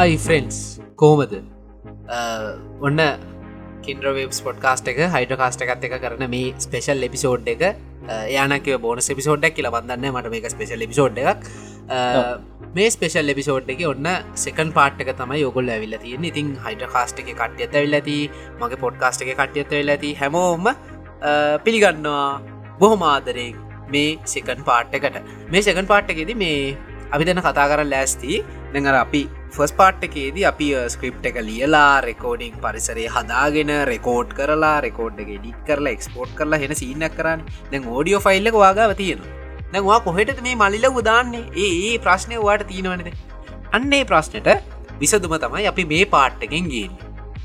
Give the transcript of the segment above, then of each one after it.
Hi friends කෝමද ඔන්න කින්ද්‍රවේබ් podcast එක හයිඩ කාස්ට එකත් එක කරන මේ ස්පේෂල් එපිසෝඩ් එක. යනක බෝන පිසෝඩ්ඩක් කියල බඳන්න මට මේක ස්පේෂල් එපිසෝඩ් එකක්. මේ ස්පේෂල් එපිසෝඩ් එක ඔන්න සෙකන් පාට් එක තමයි යොගොල් ඇවිල්ල තියෙන ඉතින් හයිඩ කාස්ට එක කට්්‍යත වෙල් ඇති මගේ පොඩ්කාස්ට එක කට්්‍යත වෙල් ඇති. හැමෝම පිළිගන්නවා බොහොම ආදරේ මේ සෙකන් පාට් එකට. මේ සෙකන් පාට් එකෙද මේ අපි දෙන කතා කර ලෑස්ති දෙඟර අපි ෆස් පාට්ටකේදී අපි uh, ස්ක්‍රප් එක ලියලා රෙකෝඩිං පරිසරේ හදාගෙන රෙකෝඩ් කරලා රෙකෝඩ් එක ඩික් කරලා එක්ස්පෝට් කරලා හෙන සිීනක් කරන්න. දැන් ෝඩියෝ ෆයිල්ල වාගාව තියෙන දැන්වා කොහෙට මේ මලිල උදාන්නේ? ඒ ප්‍රශ්නය වාට තියෙනවනද අන්නේ ප්‍රශ්නයට විසදුම තමයි අපි මේ පාට්ටකෙන් ගේන්න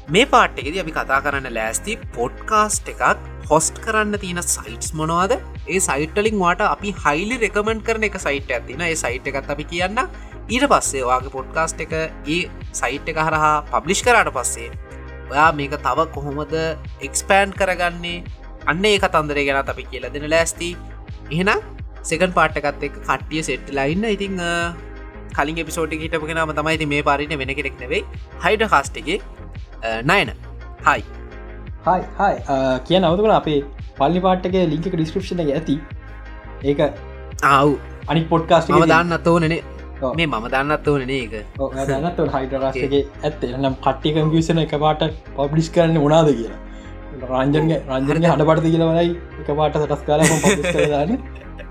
මේ පාට්ටකෙද අපි කතා කරන්න ලෑස්ති පොඩ්කාස්ට් එකක් හොස්ට් කරන්න තියෙන සයිට්ස් මොනවාද? ඒ සයිටලින් වාට අපි හයිලි රෙකමෙන්ට් කරන එක සයිට් ඇතින ඒ සයිට් එකත් අපි කියන්න ඊට පස්සේ වගේ පොඩ්කාස්ට් එක ඒ සයිට් එක හරහා පබ්ලිෂ් කරාට පස්සේ ඔයා මේක තව කොහොමද එක්ස්පෑන්් කරගන්නේ? අන්න ඒ කතන්දරේ ගැන අපි කියලා දෙන ලෑස්ති. එහෙනම් සෙකන් පාට්ටකත් එක කට්ටිය සෙට්ලයින්න ඉතිං කලින් එපිසෝටි හිටපගෙනම තමයි මේ පාරින වෙන කෙනෙක් නෙවෙයි. හයිඩ කාස්ටගේ නයන. හයි හයි හයි කිය නවතුකන අපේ පල්ලි පාට්ටක ලිංක ඩිස්ක්‍රපෂන එක ඇති. ඒක ආව් අනි පොඩ්කාස්ට දන්න අතෝනනේ මේ මම දන්නත් ඕනනේ ඒක. දන්නත් හයිඩරාස්ගේ ඇත්තේ. නම් කට්ටිකම් විසන එක පාට පබ්ලිස් කරන්න උනාද කියලා. රංජන්ගේ රංජනය හඩ පට කියලවලයි එක පාට සටස් කාල කරන්න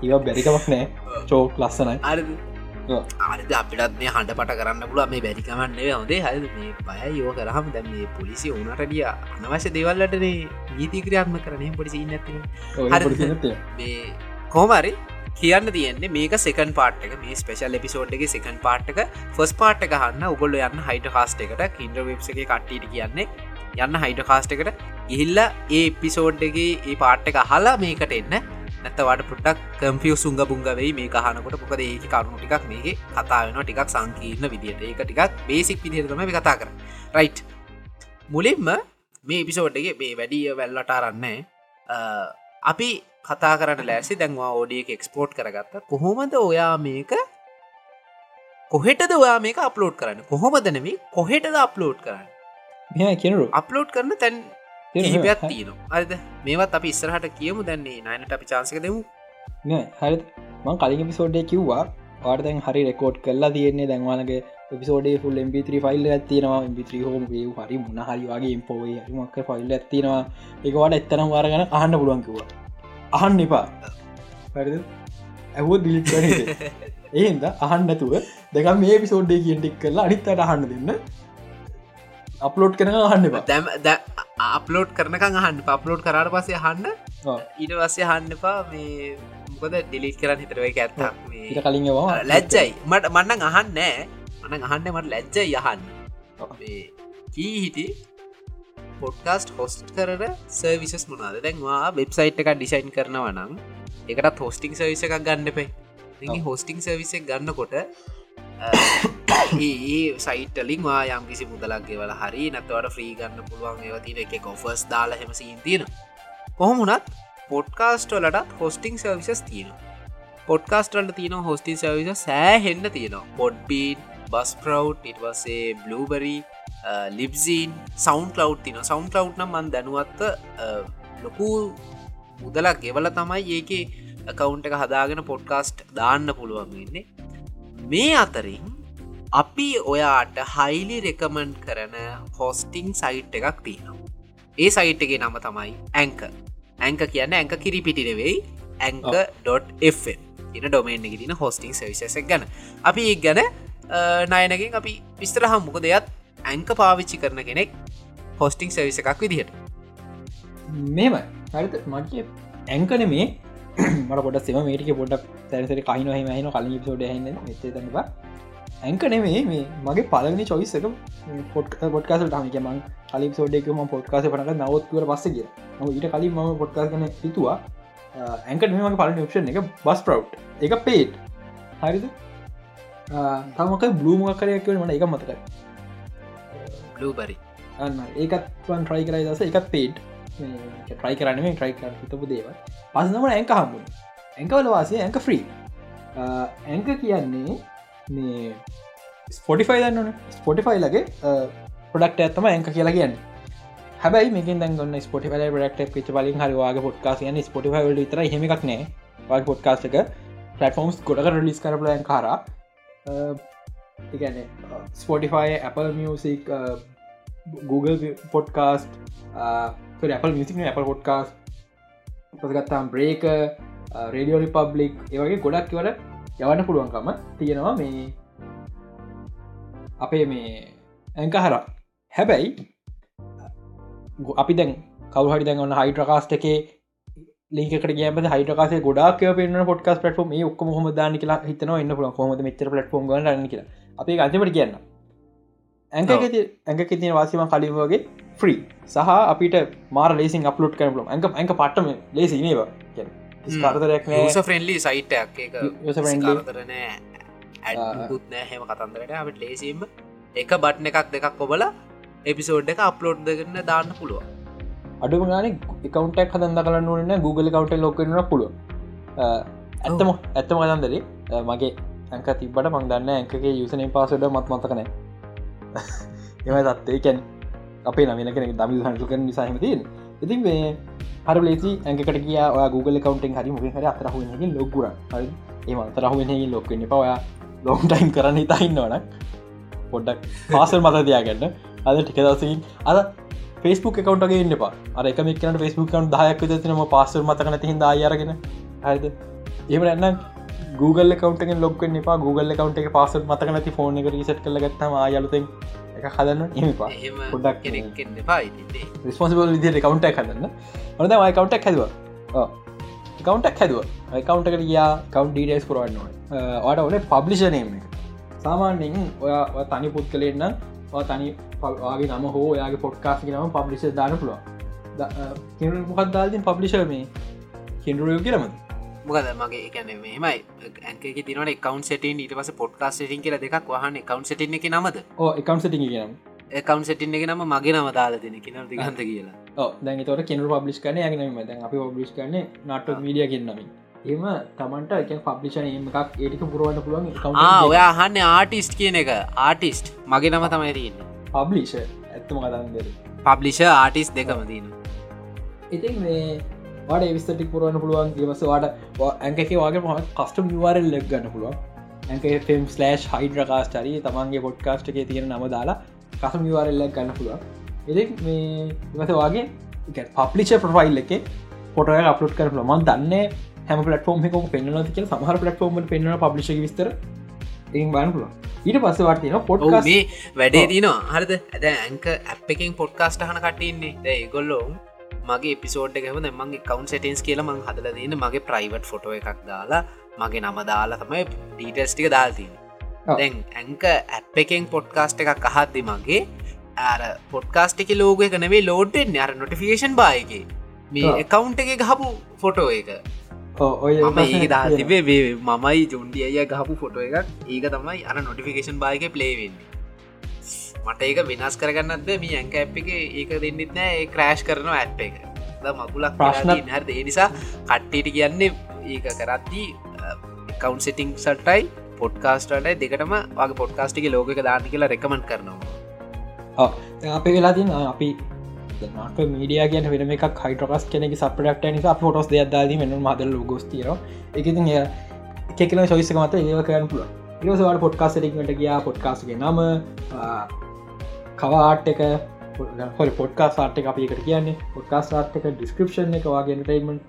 ඒ බැරිකමක් නෑ. චෝක් ලස්සනයි. ආරද අපිටත් මේ හඬ පට කරන්න පුළුව මේ බැරිකමන්නේ හොදේ හ මේ පය යෝ කරහම දැ මේ පොලිසි ඕනටඩිය අනවශ්‍ය දෙවල්ලටනේ නීති ක්‍රියාත්ම කරනය පොලිසි නැති මේ කෝමරි කියන්න තියෙන්නේ මේක සෙකන් පාට්ක මේ ස්පේශල් එපිසෝඩ් එක සෙකන් පාට්ක ෆස් පාට් එක හන්න උගොල්ල යන්න හයිට කාස්ට එකට කින්ඩ වෙබ්සගේ කට්ටිට කියන්නේ. යන්න හයිට කාස්ට එකට. ගිහිල්ල ඒ එපිසෝඩ්ගේ ඒ පාට් එක හලා මේකට එන්න. නැතවට පුටක් කම්පියෝ සුංග පුංග වෙයි මේ කහනකොට පොකද ඒක කරුණු ටිකක් මේක කතාාවෙන ටිකක් සංකීර්ණ විදිට ඒක ටිකක් බේසික් විදිරතම කතා කර රයි් මුලින්ම මේ එපිසෝඩ්ගේ මේ වැඩිය වැල්ලටාරන්නේ අපි කතා කරන්න ලෑසි දැන්වා ඕඩියක එක්ස්පෝට් කරගත්ත. කොහොමද ඔයා මේක කොහෙටද ඔයා මේක අප්ලෝඩ් කරන්න? කොහොමද නෙමේ කොහෙටද අප්ලෝඩ් කරන්න? මෙ කියනරු අප්ලෝඩ් කරන්න තැන් හිපයක් තියන අද මේවත් අපි ඉස්සරහට කියමු. දැන්නේ නයිනට අපි චාන්සක දෙමු. හරි මං කලින් පිසෝඩ්ඩය කිව්වා පාර්තැන් හරි රෙකෝඩ් කරලා තියෙන්නේ. දැන්වාලගේ පිසෝඩේ ෆුල් MP3 ෆයිල් ඇතිනවා MP3 හෝම හරි මුණ හරි වගේ ඉම්පෝවේ මක්ක ෆයිල් ඇතිනවා එකවාට එත්තනම් වාරගන අහන්න පුළුවන්කිවා අහන්න එපා. හරිද? ඇහෝ දිලික් කන ඒන්ද අහන්නතුව දෙක මේ පිසෝඩ්ඩේ කියටික් කරලා අනිත්තට අහන්න දෙන්න. අප්ලෝඩ් කරන අහන්න දැම අප්ලෝඩ් කරනකං අහන්න පප්ලෝඩ් කරට පසේ අහන්න. ඊට වස්සේ හන්න එපා. මේ මොකද ඩිලිට් කරන්න හිතරව එක ඇත්තා කලින් ලැජ්ජයි. මට මන්නන් අහන්න මන අහන්න මට ලැජ්ජ යහන්න කී හිටි පොඩ්කාස්ට හොස්ට් කරන සර්විසස් මොනාද දැන්වා වෙබ්සයිට් එක ඩිසයින් කරනවා නම් එකට හෝස්ටිං සවිස එකක් ගන්න පේ හෝස්ටිං සවිසක් ගන්නකොට ඒ සයිටලින් වා යම් කිසි මුදලක්ගේ වල හරි නැතවට ්‍රී ගන්න පුළුවන් ඒවතින එක කොෆස් දාලා හෙම සීන් තියෙන කොහොමුණත් පොඩ්කාස්ටලට හොස්ටිං සර්විසස් තියෙන පොඩ්කාස්ටල්ට තියෙන හොස්ටින් සර්විස සෑහෙන්න තියෙනවා. පොඩ්බීන් බස් ප්‍රව් ඉටවසේ බ්ලූබරි ලිබ්සීන් සෞන්් කලව් තින සෞන්් කලව් නම් මන් දැනුවත්ත uh, ලොකු මුදලක් ගෙවල තමයි ඒක කවුන්ට එක හදාගෙන පොඩ්කාස්ට් දාන්න පුළුවන් වෙන්නේ. මේ අතරින් අපි ඔයාට හයිලි රෙකමන්් කරන හොස්ටිං සයිට් එකක් තියෙනවා. ඒ සයිට්ගේ නම තමයි ඇංක ඇංක කියන්න ඇංක කිරි පිටිනෙවෙයි ඇංක.ෆ ඉන ඩොමේන් එක තින හොස්ටිං සවිසක් ගැන. අපි ඒ ගැන නයනකින් අපි විස්තර හම්මුක දෙයත් ඇංක පාවිච්චි කරන කෙනෙක් හොස්ටිං සවිස එකක් විදිහට. මෙම හරිත මගේ ඇංකන මේ මට පොට සෙම මේටික පොඩක් සැරසර කහින හම හන කලින් සෝඩ හන්න තවා ඇංක නෙමේ. මේ මගේ පලනි චොයිස්සක පොට් පොට්කාසට හමික මං කලින් සෝඩෙකම පොට්කාස පනක නවත්තුවර පස්ස කිය ඊට කලින් ම පොට්කාස් කන හිතුවා. ඇංකට මේමගේ පලන ක්ෂන් එක බස් ප්‍රව් එක පේට් හරිද? තමක බ්ලූමක් කරයක් මට එක මතකයි. බ්ලූබරි අන්න ඒකත් ට්‍රයි කරයි දස එකත් පේට් ට්‍රයි කරන්නේ ට්‍රයි කර හිතපු දේව පසනමට ඇංක හම්බුණ ඇංකවල වාසය ඇංක ෆ්‍රී ඇංක කියන්නේ මේ ස්පොටිෆයි දන්නන ස්පොටිෆයි ලගේ පොඩක්ට ඇත්තම ඇක කියලා කියන්න. හැබයි මේක දගන්න ස්පොටි ල ඩක්ට ච බලින් හරිවාගේ පොට්කාස යන ස්පොටිෆයි ල තර හෙමක් නෑ. වගේ පොඩ්කාස්ට එක පලටෆෝම්ස් ගොඩක රිලිස් කරපලයන් කාර Uh, එකන Spotify uh, Apple music uh, Google podcast Apple music Apple podcast පසගත්තාම් Breaker radio republic ඒවගේ ගොඩක් වට යවන්න පුළුවන්කම තියෙනවා මේ අපේ මේ ඇංක හර හැබැයි අපි දැන් කවහරි දැන් ඔන්න හයිට්‍රකාස්ට එකේ ලිකට ගම හයිටකාස ගොඩක් පෙන පොට්කස් පටම මේ ඔක්කම හොම දාන්න කියලා හිතන එන්න පුල හොම මෙචර පටෆෝම් ගන්න කියලා. අපේ අන්තිමට කියන්න ඇක ඇක තින වාසිම කලින් වගේ ෆ්‍රී සහ අපිට මාර ලේසින් අප්ලෝඩ් කරන ලම ඇක ඇක පටම ලේසි නේවා ස්කාරතරයක් ෆ්‍රෙන්ලි සයිටක් හෙම කතන්දරට අපට ලේසිම එක බට්න එකක් දෙකක් කොබල එපිසෝඩ් එක අප්ලෝඩ් දෙගන්න දාන්න පුළුව අඩුම ගාන එකකවන්ටක් හදන්ද කරන්න ඕන්න Google කවට ලොකරන පුළුව ඇත්තම ඇත්තම කතන්දරේ. මගේ ඇක තිබට මං දන්න ඇකගේ යුසනේ පාසඩ මත් මතකන එම තත්තේකැන් අපේ නමන කෙනෙ දමි හසු කර නිසාහමතින් ඉතින් මේ හර ලේසි ඇකට කිය Google කවන්ටෙන් හරි මුගේ හර අතරහ ලොකුර ඒම අතරහ ලොක්කන්න පවයා ලොම් ටයිම් කරන්න ඉතායින්නවන පොඩ්ඩක් පාසල් මත දයාගන්න අද ටික දවසකින් අද ෆස්බුක් කවන්ටගේ ඉන්න පා අර එක මිකන ෆස්බුක් කවන්් දායක් තිනම පාසල් මතකන තිහිද අයරගෙන හරිද? ඒම එන්න Google කවන්ට ලොක් පා Google කවන්ට එක පාසල් මතක නති ෆෝන එක රිසට් කල ගත්තම අයලුතෙන් එක හදන්න එමපා පොඩක් රිස්පොසිබල් විදි කවන්ට හදන්න. හොද යි කවන්ටක් හැදවා. කවන්ටක් හැදුව. කවන්ට එකට ගියා කවන්් ඩීඩස් පුරවන්න වාට ඕන පබ්ලිෂනයම සාමාන්‍යෙන් ඔයා තනි පුත් කලෙන්න තනි පවාගේ නම හෝ යාගේ පොඩ්කාස් නම පබ්ලිෂ දාන පුළුව මොකක්දාල්තින් පබ්ලිෂ මේ? කෙන්ඩරුව කියරමද මොකද මගේ එකන මෙමයි ඇක තිනට එකකවන් සටන් ඊට පස පොඩ්කාස් සිටින් කියල දෙකක් වහන එකකවන් සිටින එක නමද? ඕ එකකවන් සිටි කියනම් එකකවන් සිටින් එක නම මගේ නම දාලා දෙන කින දිගන්ත කියලා. දැන් තොට කෙනු පබ්ලිස් කන යගෙන දැන් අපි පබ්ලිස් කන නට මීඩිය කියන්නමින් එම තමන්ට පබ්ලිෂන එකක් ඒටික පුරුවන්න පුළුවන් ඔයා හන්න ආටිස්ට් කියන එක. ආටිස්ට් මගේ නම තමයි තියන්න. පබ්ලිෂ ඇත්තම කතන්දර පබ්ලිෂ ආටිස් දෙකම තින්න ඉතින් මේ වාට විස්තටික් පුරුවන්න පුළුවන්. දවස වාට ඇකේ වගේ ම කස්ටම් නිවාරල් ලෙක් ගන්න පුළුවන්. ඇක ෆෙම් ස්ලෑ් හයිඩ්‍ර කාස්ටරි තමන්ගේ පොඩ්කාස්ට් එක තියෙන නම දාලා කසම් නිවාරල්ලක් ගන්න පුළුවන්. එදෙක් මේ ඉවත වගේ පප්ලිෂ ප්‍රෆයිල් එක පොටය අපලෝඩ් කර මන් දන්න හැම පලටෆෝම් එක පෙන්න්න කිය සහර පලටෆෝර්ම පෙන්න්න පබ්ලිෂ විස්තර. ඒ බාන පුල ඊට පස්සවාටන පොට් මේ වැඩේ තිනවා හරිද? ඇද ඇංක ඇප් එකින් පොඩ්කාස්ට හන කටඉන්නේ දැ ගොල්ලෝ මගේ පිසෝඩ් එකම මගේ කවන් සටන්ස් කියල මං හදල දන්න මගේ ප්‍රයිවට් ෆොටෝ එකක් දාලා මගේ නම දාලා තමයි ඩීටස්ටික දාල්තින දැන් ඇංක ඇප් එකෙන් පොඩ්කාස්ට එකක් අහත්දි මගේ ඇර පොඩ්කාස්ට එක ලෝග එක නෙවේ ලෝඩ්ෙන් අර නොටිෆිකේෂන් බායගේ මේ එකකවුන්් එක ගහපු ෆොටෝ එක මම ඒ දා තිබේ මමයි ජොන්ඩිය අය ගහපු ෆොටෝ එකක්. ඒක තමයි අර නොටිෆිකේෂන් බායක පලේවෙන්නේ මට ඒක වෙනස් කරගන්නත් මේ ඇංක ඇ් එක ඒක දෙන්නෙත් නෑ ඒ ක්‍රෑශ් කරන ඇට් එක. මකුලක් ප්‍රශ්න හරද ඒ නිසා කට්ටට කියන්නේ ඒක කරත්දී කවන්් සිටිං සටයි පොඩ්කාස්ටටයි දෙකටම වගේ පොඩ්කාස්ටික ලෝක දාන්න කියලා රෙකමන්් කරනවා. අපේ වෙලා තින් අපි නට මීඩිය කියන වෙන එක හයිටරස් කෙනෙ සපටක් නිසා පොටස් දෙයක් දාදී මෙනු මදල් ලෝගොස්තිය එකති එකකන ශවිස්ස මත ඒව කරන්න පුළුව ඒසවට පොඩ්කාස්ටිකට ගියා පොඩ්කාස්ගේ නම කවාට් එක හො පොඩ්කා සාට් එක අපිකට කියන්නේ. පොඩ්කා සාට් එක ඩිස්ක්‍රපෂන් එක වගේ එන්ටයිමන්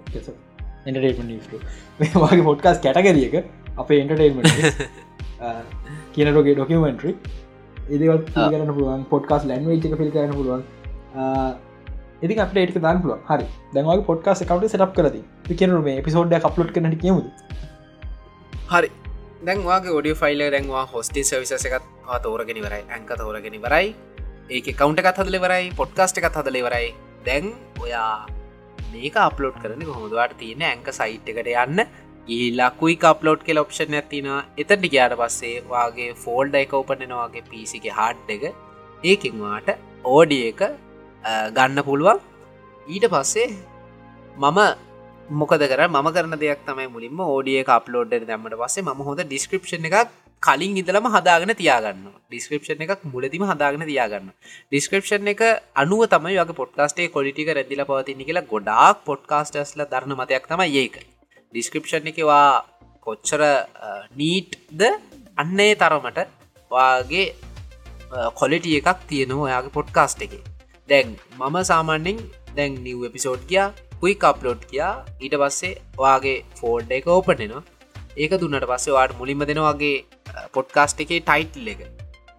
එන්ටේමන් වගේ පොඩ්කාස් කැටගරියක අපේ එන්ටර්ටේන්මට කියනටෝගේ ඩොකමෙන්ට්‍රි ඉදිවත් කරන්න පුළුවන් පොඩ්කාස් ලැන්වේච් එක පිල් කරන්න පුළුවන් ඉති අපට දාන්න පුළුව හරි. දැන්වගේ පොඩ්කාස් කවට සටප් කරති පිකරු මේ පිසෝඩ් කප්ලෝඩ් කනට කියමුද? හරි. දැන්වාගේ ඔඩිය ෆයිල දැන්වා හොස්ටි සවිස එකත් තෝරගෙන වරයි ඇංක තෝරගෙන වරයි ඒක කවුන්ට එකත් හදල වරයි පොඩ්කාස්ට එකත් හදල වරයි දැන් ඔයා මේක අප්ලෝඩ් කරන හොදවාට තියෙන ඇංක සයිට් එකට යන්න. ලකුයි අප්ලෝඩ් කෙල ඔප්ෂන් ඇතින එතටි ගයාට පස්සේ වගේ ෆෝල්ඩ එක උපනනවාගේ පිසික හාඩ් එක. ඒකින්වාට ඕඩිය එක ගන්න පුළුවන්. ඊට පස්සේ මම මොකද කර ම කරන දෙයක් තමයි මුලින්ම ෝඩිය අප්ලෝඩ් දැමට පස්සේ ම හොද ඩිස්ක්‍රපෂන් එකක් කලින් ඉදලම හදාගෙන තියාගන්න ඩිස්ක්‍රපෂන් එකක් මුලදිම හදාගෙන තියාගන්න ඩිස්ක්‍රපෂන් එක අනුව තමයි වගේ පොට්කාස්ටේ කොලිටික රැදිල පවතිනි කියලා ගොඩාක් පොඩ්කාස්ටස්ල දරන මතයක් තමයි ඒක ඩිස්ක්‍රපෂන් එකවා කොච්චර නීට්ද අන්නේ තරමට වාගේ කොලිටිය එකක් තියෙනවා ඔයාගේ පොඩ්කාස්ට් එක. දැන් මම සාමාන්‍යෙන් දැන් නිව් එපිසෝඩ් කියා කුයි කප්ලෝඩ් කියා ඊට පස්සේ වාගේ ෆෝල්ඩ එක ඕපටනවා ඒක දුන්නට පස්සේ වාට මුලින්ම දෙනවාගේ පොඩ්කාස්ට් එකේ ටයිටල් එක.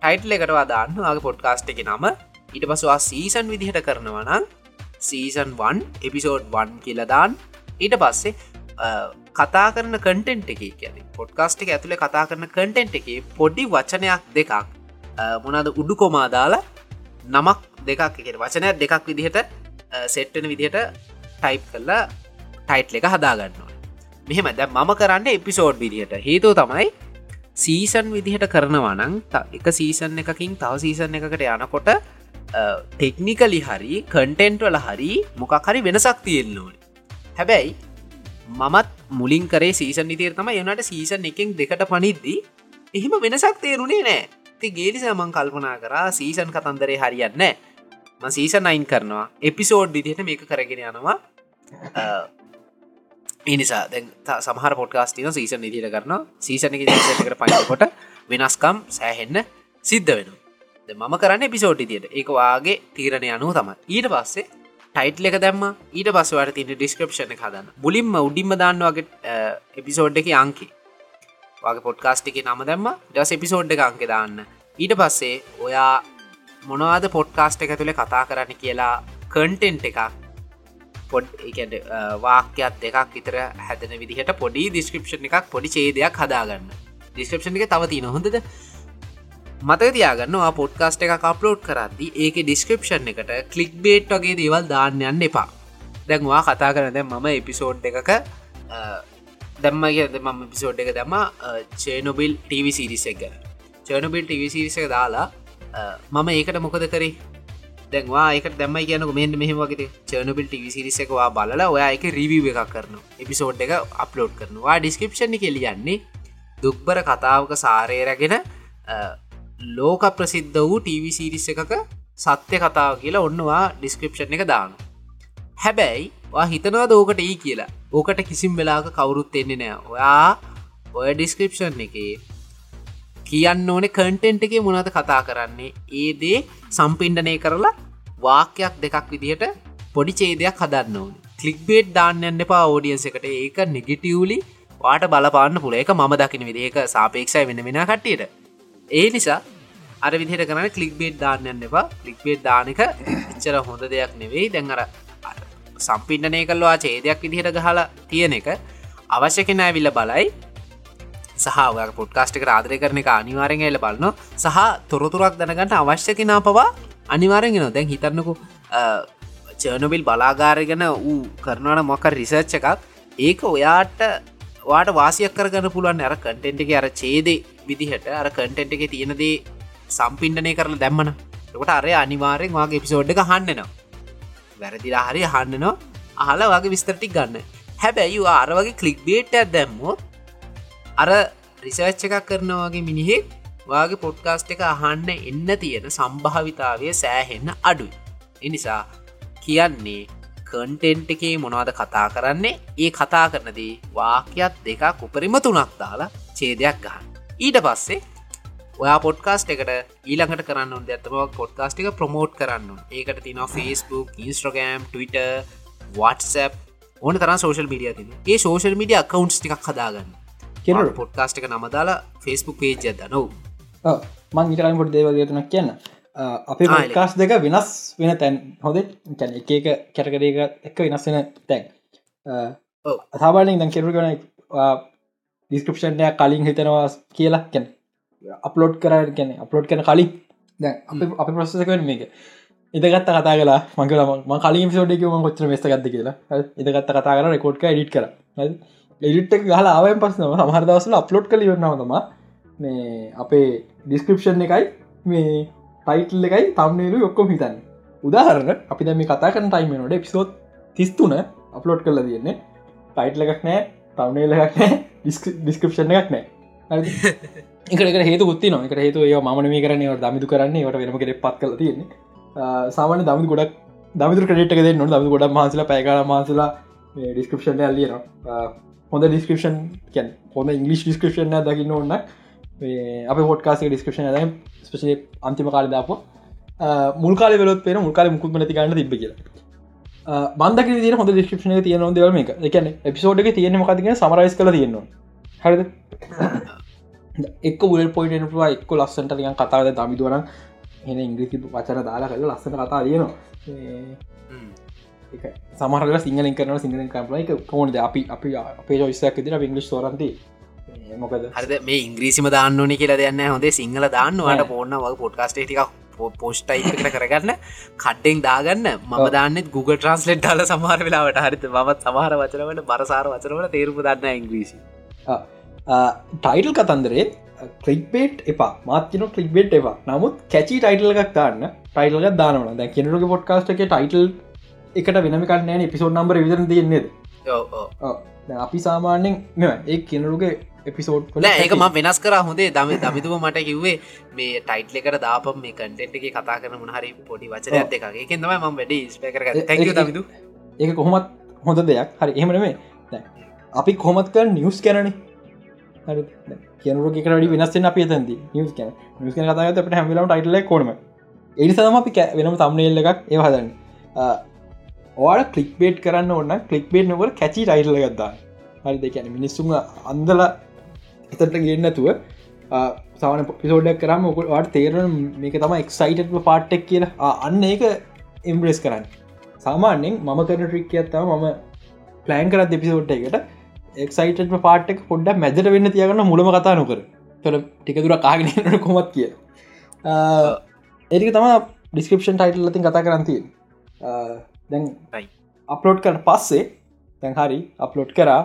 ටයිටල් එකට දාන්න ගේ පොඩ්කාස්ට් එක නම. ඊට පසවා සීසන් විදිහට කරනවනම් සීසන් 1 එපිසෝඩ් 1 කියලදාන් ඊට පස්සේ කතා කරන කටෙන්ට් එක කියන පොඩ්කාස්ට් එක ඇතුළේ කතා කරන කටෙන්ට් එක පොඩි වචනයක් දෙකක්. මොනද උඩු කොමා දාලා නමක් දෙකක් එක වචනයක් දෙකක් විදිහට සෙට්ටන විදිහට ටයිප් කරලා ටයිට් එක හදාගන්නවා මෙහෙම දැ මම කරන්න එපිසෝඩ් විදිහට. හේතුව තමයි සීසන් විදිහට කරනවානං එක සීසන් එකකින් තව සීසන් එකකට යනකොට ටෙක්නිකලි හරි කන්ටෙන්ට් වල හරි මොකක් හරි වෙනසක් තියෙන්න්නවන හැබැයි මමත් මුලින් කරේ සීසන් ඉතිර තම යනට සීසන් එකින් දෙකට පනිද්දී එහෙම වෙනසක් තේරුණේ නෑ. ති ගේලිස මං කල්පනා කරා සීසන් කතන්දරේ හරියන්න ම සීසන් අයින් කරනවා. එපිසෝඩ් විදිහට මේක කරගෙන යනවා. එනිසා දැ සමහර පොට්කාස්ටින සීසන් නිදිට කරන සීසන එක පනිකොට වෙනස්කම් සෑහෙන්න සිද්ධ වෙන මම කරන්න පිසෝට් තියට ඒක වාගේ තීරණය අනුව තම ඊට පස්සේ ටයිට් එක දැම්ම. ඊට පස්සවට තින ඩිස්ක්‍රපෂණ හදන්න. බුලින්ම උඩින්ම දාන්න වගේ එපිසෝඩ් එක අංකි වගේ පොඩ්කාස්ට් එක නම දැම්ම. ඩස් එපිසෝඩ් එක අංක දාන්න. ඊට පස්සේ ඔයා මොනවාද පොඩ්කාස්ට් එක තුළ කතා කරන්න කියලා කන්ටෙන්ට් එකක්? පොඩ් එකට වාක්‍යත් දෙකක් විතර හැදන විදිහට පොඩි දිස්ක්‍රපෂන් එකක් පොඩි චේදයක් හදාගන්න. ඩිස්ක්‍රපෂන් එක තවති නොහොඳද මත තියාගන්නවා පොඩ්කාස්ට එක කප්ලෝඩ් කරද්දි ඒක ඩිස්ක්‍රපෂන් එකට කලික් බේට් වගේ දේවල් දාන්න යන්න එපා. දැන්වා කතා කරන දැ මම එපිසෝඩ් එකක දැම්ම කියද මම පිසෝඩ් එක දම චේනොබිල් ටව සිරිස එක ගැන. චනබිල් ටව සිරිස එක දාලා මම ඒකට මොකද කරේ? දැන්වා එක දැම කියන මෙන්න මෙහමගේ චනබිල් ටිවිසිරිසකවා බලලා ඔයා එක රිවව එකක් කරන එපිසෝඩ් එක අප්ලෝඩ් කරනවා. ඩිස්කපෂන් කෙලියන්නේ දුක්බර කතාවක සාරයරගෙන ලෝක ප්‍රසිද්ධ වූ ටීවිසිරිස එකක සත්‍ය කතාව කියලා ඔන්නවා ඩිස්ක්‍රපෂන් එක දාන හැබැයි හිතනවා දෝකට ඒ කියලා? ඕකට කිසිම් වෙලාක කවුරුත් එන්නේ නෑ ඔයා ඔය ඩිස්ක්‍රපෂන් එකේ කියන්න ඕනේ කන්ටෙන්ට් එක මොනද කතා කරන්නේ? ඒ දේ සම්පින්ඩනය කරලා වාක්‍යයක් දෙකක් විදිහට පොඩි චේදයක් හදන්න ඕන. කලික් බේට් දාන්නන්න එපා ෝඩියන්ස එකට. ඒක නෙගිටියවලි වාට බලපාන්න පුළ එක ම දකින විදික සාපේක්ෂය වෙන වෙන කට්ටියට. ඒ නිසා අර විදිහට කරන කලික් බේට් දාන්නන්න එපා. ලික් බේට් දානක එච්චර හොඳ දෙයක් නෙවෙයි. දැන්ර සම්පින්ඩනය කල්වා චේදයක් විදිහට ගහලා තියෙන එක අවශ්‍ය කෙනෑ විල්ල බලයි. සහ පොඩ්කාස්ටික ආදරය කරන එක අනිවාරෙන් එල බලන්න සහ තොරතුරක් දැනගට අවශ්‍ය කෙනා පවා අනිවාරෙන්ගෙන දැන් හිතරන්නකු චර්නබිල් බලාගාරගෙන වූ කරනවන මොක රිසර්ච් එකක්. ඒක ඔයාට වාට වාසියක් කරගන්න පුළුවන් අර කටෙන්ට් එක අර චේදේ විදිහට අර කටෙන්ට් එක තියෙනදේ සම්පින්ඩනය කරන දැම්මන ට අරය අනිවාරෙන් වගේ පිසෝඩ් එක හන්නනවා වැරදිලා හරි හන්නනවා අහල වගේ විස්තරටික් ගන්න. හැබැයි අර වගේ කලික් බේට දැම්මොත් අර රිසර්ච් එකක් කරනවාගේ මිනිහෙක් වාගේ පොඩ්කාස්ට් එක අහන්න එන්න තියෙන සම්භාවිතාවය සෑහෙන්න අඩුයි. එනිසා කියන්නේ කන්ටෙන්ට් එකේ මොනවද කතා කරන්නේ? ඒ කතා කරනදී වාක්‍යත් දෙකක් උපරිම තුනක් දාලා චේදයක් ගහන්න ඊට පස්සේ ඔයා පොඩ්කාස්ට එකට ඊළඟට කරන්න ඇත්තමක් පොඩ්කාස්ට එක ප්‍රමෝට් කරන්න ඒකට තින ෆස්බුක් ඉන්ස්ට්‍රගම් Twitter WhatsApp ඕන තරම් සෝශල් මඩිය තින ඒ සෝශල් මඩිය අකවන්ස් ටික් හදාගන්න. කෙනට පොඩ්කාස්ට එක නමදාලා ෆස්බුක් පේජ් ඇද නොව මං ඉතරම් පොට දේවගේතුනක් කියන්න. අපේ පොඩ්කාස් දෙක වෙනස් වෙන තැන්. හොද කැන එක එක කැටකරක එක වෙනස් වෙන තැන්. අතාබලින් දැන් කෙරු කන ඩිස්කපෂන්ය කලින් හිතනවා කියලා කැන අප්ලෝඩ් කර කැන අප්ලෝඩ් කන කලින්. දැ අප ප්‍රසකවෙන මේක. ඉදගත්ත කතා කලා මංගල කලින් සෝඩක ම කොච්චර මෙස්ත ගත්ත කියලා. ඉදගත්ත කතා කර රෙකෝඩ්ක ඩිට් කර එඩිට් ගහලා ආවෙන් පස්සනම සමහරදවසල අප්ලෝඩ් කල වන්නවතම මේ අපේ ඩිස්ක්‍රපෂන් එකයි මේ ටයිටල් එකයි තම්නේලු ඔක්කොම හිතන්න. උදාහරන අපි දැම කතා කරන ටයිමනොට පිසෝත් තිස්තුන අප්ලෝඩ් කරලා තියන්නේ. ටයිටල එකක් නෑ තවනේල එකක් නෑ ඩිස්ක්‍රපෂන් එකක් නෑ එකට හේතු ුත්ති නො එක හේතු ඒ මන මේ කරන්නේ දමිතු කරන්නේ ට වෙනම කෙ පත් කල තියෙන්නේ. සාමාන දමි ගොඩක් දමිතු ක්‍රට ද නො දමි ගොඩක් මාසල පැකාල මාසලා ඩිස්කපෂන් ඇල්ලියන හොඳ ඩිස්කපෂන් කැන් හොඳ ඉංගලිස් ඩිස්කපෂන් දකින්න ඔන්න අප හොටකාස ඩිස්කපෂන ද ස්පේ අන්තිම කාල දාප මුල්කාල වෙලොත් පෙන මුල්කාල මුකුත් නති ගන්න තිබ කියලා. බන්දක තිය හොඳ ඩිස්කපෂන තියන දවම එක එකන එපිසෝඩ් එක තියෙන මකතිගෙන සමරයිස් කල තියෙනවා හරිද? එක් බුල පොයිට පුවා එක්ක ලස්සට ියන් කතාවද දමිදුවන එන ඉංග්‍රිසි වචන දාලා කල ලස්සන කතා දයනවා සමහර සිංහල කරන සිංහල කම්පලයි කෝන්ද අපි අපි අපේ ොස්සයක් දින ඉංගලිස් සෝරන්ති මොකද? හද මේ ඉංග්‍රීසිම දාන්නනි කියලා දෙන්න. හොඳේ සිංහල දාන්නවාට පොන්න වගේ පොඩ්කාස්ටේ ටික පෝස්්ටයිකට කරගන්න. කට්ටෙන් දාගන්න. මම දන්නෙත් Google ට්‍රන්ස්ලෙට් දාල සමහර වෙලාවට. හරිත මත් සමහර වචනවට බරසාර වචනවට තේරුම දන්න ඉංග්‍රීසි ටයිටල් කතන්දරේ ක්ලික්බේට් එපා. මාත්‍යන ක්ලික්බේට් එවා නමුත් කැචි ටයිටල් එකක් දාන්න. ටයිටල්ග දානවන දැ කෙනරුග පොඩ්කාස්ට එක ටයිටල් එකට වෙනමිකන්නෑ එපිසෝඩ් නම්බර විදර තියන්නේද අපි සාමාන්‍යෙන් මෙ ඒ කෙනරුගේ එපිසෝඩ් ඒක ම වෙනස් කර හොඳේ. දම දමිතුම මට කිව්වේ මේ ටයිට් එකට දාපම් මේ කටෙන්ට් එක කතා කරන මහරි පොඩි වචන ඇත එක ඒකෙන් තම ම වැඩ ස්පේකර දමිතු. ඒක කොහොමත් හොඳ දෙයක්. හරි එහෙමනේ අපි කොමත් කර නිියස් කැරණ කියනරකට වෙනස්සෙන් අප තන්ද නිියස් කන නිස් කන කතාගත අපට හැමිලම ටයිටල කොනම එනිසම අපි වෙනම තම්නේල්ල එකක් ඒ හදන්න ඕට කලික්බේට් කරන්න ඔන්න කලික්බේට් නොවර කැචි ටයිටල ගත්තා හරි දෙකැන මිනිස්සුම අන්දල එතට ගන්නතුව සවන පිසෝඩක් කරම ඔකට තේරන මේක තම එක්සයිට පාට්ටක් කියලා. අන්න ඒක එම්බ්‍රෙස් කරන්න. සාමාන්‍යෙන් මම කරන ට්‍රික් ඇත්තම මම ප්ලෑන් කරත් එපිසෝට් එකට එක්සයිට පාට්ක් පොඩ්ඩ මැදට වෙන්න තියගන්න මුලම කතා නොකර. තොර ටිකදුර කාගෙන කොමත් කිය ඒක තම ඩිස්කපෂන් ටයිටල් ලතින් කතා කරන්තිය දැන් අප්ලෝඩ් කර පස්සේ තැන් හරි අප්ලෝඩ් කරා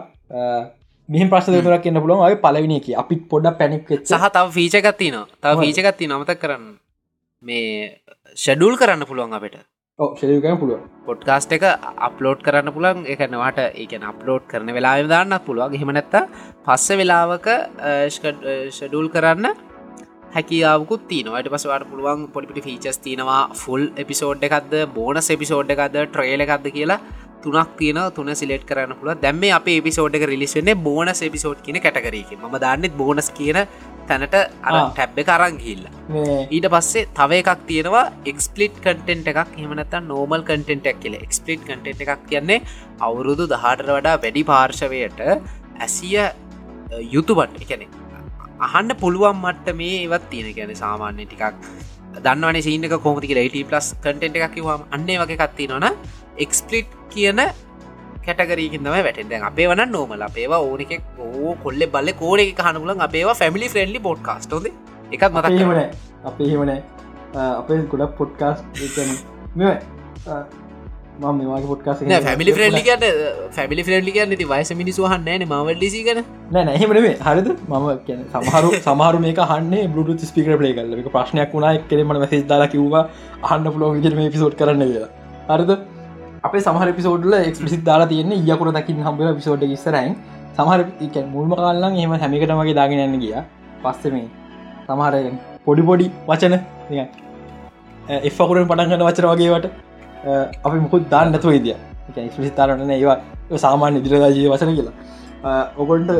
මෙහි ප්‍රශ්න දෙතුරක් කියන්න පුළුවන් ඔය පලවිනි එක. අපි පොඩ්ඩ පැනික් සහ තව ෆීචගත්ති න තව ෆීචගත්ති නමතක් කරන්න. මේ ෂඩුල් කරන්න පුළුවන් අපට. ශයකන පුළුව පොඩ්කාස්ට එක අප්ලෝඩ් කරන්න පුළන් එකනවාට ඒකන අප්ලෝඩ් කරන වෙලා දාන්න පුළුවන්. හෙමනැත්ත පස්ස වෙලාවක ෂඩුල් කරන්න හැකියාවකුත් තිනවට පසවාට පුළුවන් පොඩිපිටි ෆීචස් තිනවා ෆුල් එපිසෝඩ් එකක්ද බෝනස් එපිසෝඩ් එකක්ද ට්‍රේල එකක්ද කියලා තුනක් තියන තුන සිලෙට් කරන්න පුළ දැම්ම අප එපිසෝඩ් එක රිලිස්වෙන්නේ බෝනස් එපිසෝඩ් කියන කැටකරක ම දන්නෙත් බෝනස් කියන තැනට අර ටැබ්බ කරං හිල්ල ඊට පස්සේ තව එකක් තියෙනවා එක්ස්පලිට් කටෙන්ට් එකක්. එමනත නෝමල් කටෙන්ටක් කියල. එක්ස්පලිට් කටෙන්ට් එකක් කියන්නේ අවුරුදු දහටර වඩා වැඩි පාර්ශවයට ඇසිය යුතුබට් එකනෙ අහන්න පුළුවන් මට්ට මේ ඒවත් තියෙන. ගැන සාමාන්‍ය ටිකක් දන්නවන සීනක කොමතික ලයිට පලස් කටෙන්ට් එකක් කිවවාම අන්නේ වගේ කත්ති නොන එක්ස්පලිට් කියන කැටගරීකින්දම වැටෙන්ද අපේ වන නෝමල අපේවා ඕනෙක ඕ කොල්ල බල්ල කෝඩ එක හනුලන් අපේවා ෆැමිලි ෆ්‍රෙන්ලි බොඩ්කාස්ටෝද එකත් මතක් හමන අපේ හිමන අපේ ගොඩක් පොඩ්කාස් මම මේවාගේ පොට්කාස ෆැමිලි ෆ්‍රෙන්ලි කට ෆැමිලි ෆ්‍රෙන්ලි කියන්න ති වයිස මිනිසුහන්න න මවල්ලිසි කන නෑ නැහෙමනේ හරිද? මම සමහරු සමහරු මේක හන්නේ බluට ස්පිකර පලේ කල එක ප්‍රශ්නයක් වුණා කෙරෙමට මැසි දාලා කිව්වා අහන්න පුලෝ විදිර මේ පිසෝට් කරන්න කියලා. හරිද? අප සමහර පිසෝඩ්ල එක්ස්පිසිත් දාලා තියන්නේ යකුර දකින්න හම්බල පිසෝඩ් ඉස්සරයින් සමහර මුල්ම කාල්ලන් එම හැමිකටමගේ දාගෙනන්න ගිය. පස්ස මේ සමහර පොඩි පොඩි වචන එෆකුරෙන් පටන්ගන්න වචන වගේවට අපි මුකුත් දාන්න නැතුව ඉදිය. ස්පිසිතාරන ඒවා සාමාන්‍ය ඉදිරදාජී වචන කියලා. ඔකොන්ට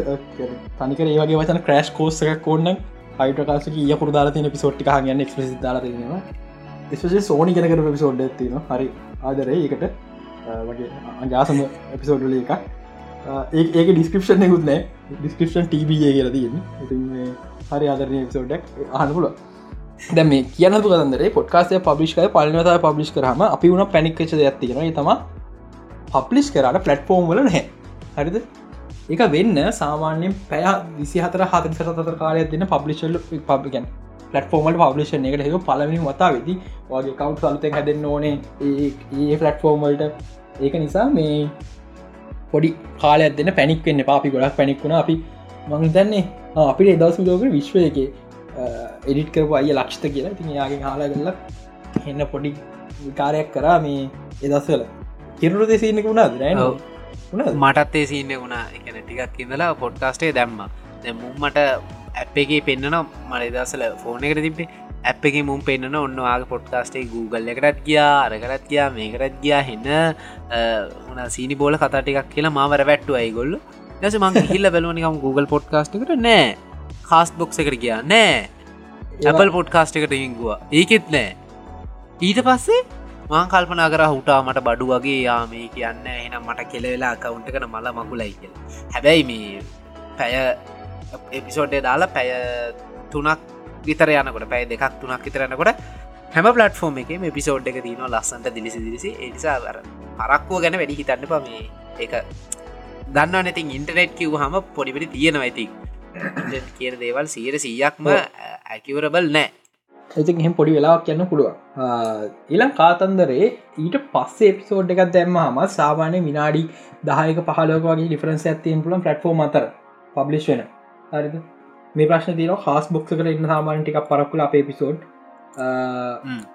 තනිකර ඒවගේ වචන ක්‍රේශ් කෝස් එක කොන්න අයිටකාසක යකුර දාලා තින පිසෝට්ටි හගන්න එක්ස්පිසි දාලා ස්පේ සෝනි කෙනකර පිසෝඩ් තින හරි ආදරේ. ඒකට වගේ අජාසම එපිසෝඩ්ල එක ඒක ඩිස්ක්‍රපෂන් කුත් නෑ. ඩිස්ක්‍රපෂන් ටබ කියල තියන්න. හරි ආදරය පිසෝඩක් අහනපුල දැ මේ කියන කදර පොට්කාසය පබ්ලිෂ්කය පලනතා පබ්ලිෂ් කරහම අපි වුණ පැනික්කච ඇත්තිෙන තම පප්ලිස් කරට පලට්ෆෝර්ම් වල නැහැ. හරිද? එක වෙන්න සාමාන්‍යෙන් පැය විසි හතර හතර සතර කාලය දෙන්න පබ්ලිෂල් පබ්ිකන් පලටෆෝර්මල් පබ්ලිෂන් එකට හෙක පලවනි වතා වෙදි වගේ කවු් සලත හැදෙන්න්න ඕනේ. ඒ පලටෆෝර්මල්ට ඒක නිසා මේ පොඩි කාල දෙන්න පැනික් වෙන්න පාපි ගොඩක් පැනික්ුණ අපි මං දන්නේ අපිට එදවස් ලෝක විශ්වය එක එඩිට කරපු අය ලක්ෂත කියලා. තින් යාගේ හලා කරලා එන්න පොඩි විකාරයක් කරා මේ එදස්වල කිරුරු දෙසින්නක වුණාද? රෑන මටත්තේ සින්න වුණා. එකන ටිකක් ඉඳලා පොඩ්කාස්ටේ දැම්ම. මුම්මට ඇප් එකේ පෙන්න්නන මලදසල ෆෝන එකට තිබේ ඇප් එක මුම් පෙන්න්නන ඔන්න ආග පොට්කාස්ටේ Google එකටත් ගියා අරකරත් ගියා මේකරත් ගියා හෙන්න හන සීනි බෝල කතාටිකක් කියලා මාවර වැට්ටු අයිගොල්ල නැස මං හිල්ල බැලුවනිකම් Google පොඩ්කාස්ට එකට නෑ කාස් බොක්ස එකට ගියා. නෑ. ඇපල් පොඩ්කාස්ට එකට හිංගවා ඒකෙත් නෑ. ඊට පස්සේ මං කල්පනා කර හුටා මට බඩු වගේ යාමේ කියන්න එනම් මට කෙලවෙලා කවුන්ට කන මල මකුලයි කියල. හැබැයි මේ පැය එපිසෝඩ්ඩේ දාලා පැය තුනක් විතර යනකොට පැයි දෙකක් තුනක් විතරනකොට හැම පලටෆෝර්ම එක මේ පිසෝඩ් එක තියන ලස්සන්ට දිලිසි දිරිසි එනිසා වර පරක්කෝ ගැන වැඩි හිතන්න ප මේ එක දන්න නැතින් ඉන්ටනෙට් කිව් හම පොඩිපිටි තියෙනවා කියන දේවල් සීර සීයක්ම ඇකිවරබල් නෑ. ඇති එහෙම පොඩි වෙලාක් කියන්න පුළුවන්. එලම් කාතන්දරේ ඊට පස්සේ එපිසෝඩ් එකක් දැම්ම හම සාමානය විනාඩි දායක පහලෝක වගේ ඩිෆරන්ස ඇතියෙන් පුලන් පටෆෝර්ම අතර පබ්ලිෂ් වෙන. හරිද? මේ ප්‍රශ්න තින හස් බොක්ස කර ඉන්න සාමානටික පරක්කුල අප පිසෝඩ්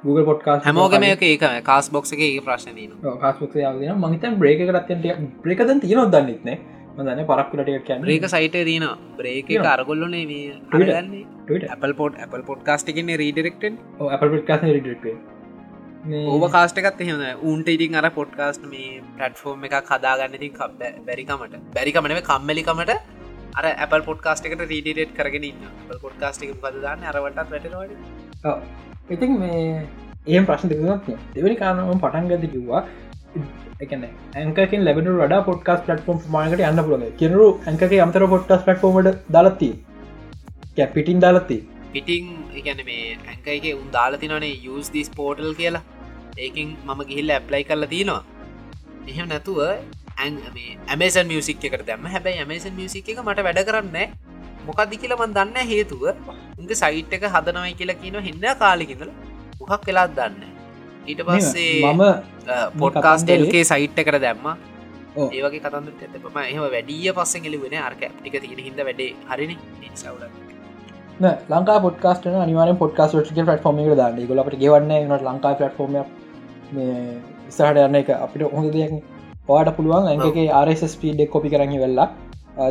Google පොට්කා හැමෝගම ඒක කාස් බොක්ස එක ඒ ප්‍රශ්න කාස්බොක් න මහිතන් බ්‍රේක කරත්තට බ්‍රේකතන් තියනොත් දන්නෙත්න මදන පරක්කුලට කියන්න. බ්‍රේක සයිට දීන බ්‍රේක අරගොල්ලනේ පොට් Apple පොඩ්කාස්ටකන රීඩරෙක්ටන් Apple පොඩ්කාස් රිඩක් ඕව කාස්ටකත් එහෙම උන්ට ඉතින් අර පොඩ්කාස්ට මේ පටෆෝර්ම් එක කදාගන්න ඉතින් බැරිකමට. බැරිකමනව කම්මලිකමට අර Apple පොඩ්කාස්ට එකට රීඩිරේට් කරගෙන ඉන්න පොඩ්කාස්ට එක පදදාන්න අරවටත් වැටනවට ඉතින් මේ ඒ ප්‍රශ්න දෙකුත් දෙවැනි කාරනම පටන්ගත කිව්වා එකන ඇකකින් ලැබෙන ඩ පොඩ්කාස් පටෆෝම් මානකට යන්න පුළග කෙනරු ඇක අමතර පොඩ්කාස් පටෆෝමට දලත්ති පිටින් දාලත්ති පිටිං එකන මේ ඇංකයිගේ උන් දාලතිනනේ යස් දිස් පෝටල් කියලා. ඒකින් මම ගිහිල්ල ඇප්ලයි කරලා තියෙනවා එහෙම නැතුව ඇමේසන් මියසික් එකට දැම හැබැයි ඇමේසන් මියසික් එක මට වැඩ කරන්න මොකක්දි කියල මන් දන්න හේතුව. උන්ගේ සයිට් එක හදනවයි කියලා කියන හින්න කාලිකිඳල මොකක් වෙලාත් දන්න ඊට පස්සේ මම පොඩ්කාස්ටල්ගේ සයිට් එකට දැම්ම. ඒවගේ කතන්ද ඇතම එහම වැඩිය පස්සෙන් එලිවෙන අර්ක ටික තියෙන හිද වැඩේ හරිනි. සවල ලංකා පොඩ්කාස්ට අනිවාර පොඩ්කාස් ට ෆෝම දාන්න. ගොලට ගෙවන්න නට ලංකා පටෆෝර්ම මේ ඉස්සහට යන්න එක අපිට හොඳ දෙයක් පවාට පුළුවන්. ඇගේ ආරස් පීඩක් කොපි කරන්න වෙල්ලා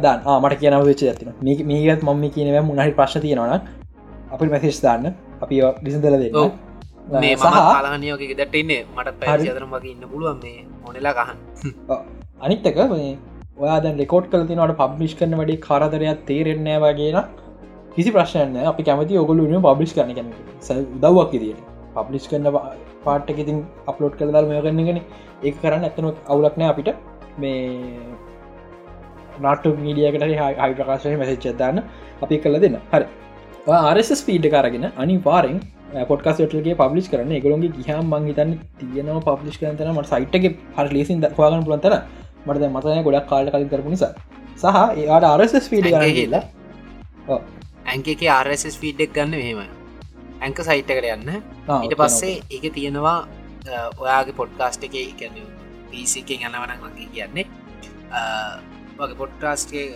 දාන් මට කියනව වෙච්ච ඇතින මේකත් මම කියනව මුණහරි ප්‍රශ්න තියෙනවන අපි මැසිස් දාන්න. අපි ඩිසඳල දෙන්න මේ සහලානයෝක දටන්නේ මට පැරතරම වගේ ඉන්න. පුළුවන් මේ මොනෙලා ගහන් අනිත්තක මේ ඔයාද රෙකෝඩ් කල තිනවට පබ්ලිෂ් කරන වැඩි කරදරයක් තේරෙන්නේ වගේන කිසි ප්‍රශ්නය අපි කැමති ඔගොලුන පබ්ලිස් කරන කැන දව්වක් ඉදිට පබ්ලිස් කරන පාට්ක ඉතින් අප්ලෝඩ් කළ දල් මේගන්නගෙන ඒ කරන්න ඇතන අවුලක්නය අපිට. මේ නාට මීඩියකට හයි ප්‍රකාශය මැසිච්ච දන්න. අපි කල දෙන්න. හරි. ආරස් පීඩ කරගෙන අනි පාරෙන් පොට්කාස්ටගේ පබ්ලිස් කරන එකගලොගේ ගහම් මංහිතන්න තියනව පබ්ලිස් කරතන මට සයිට්ගේ හර ලේසින් දක්වාගන්න පුළන්තර මට මතය ගොඩක් කාල කලින් කරපු නිසා. සහ ඒයාට ආරස් පීඩ කරන්න කියලා. ඇංකක ආරස් ෆීඩ්ඩක් ගන්න මෙහෙම. ඇංක සයිට්කට යන්න. ඊට පස්සේ ඒක තියෙනවා ඔයාගේ පොඩ්කාස්ට් එක කැන පිසිකෙන් යනවන වගේ කියන්නේ. වගේ පොඩ්කාස්ටේ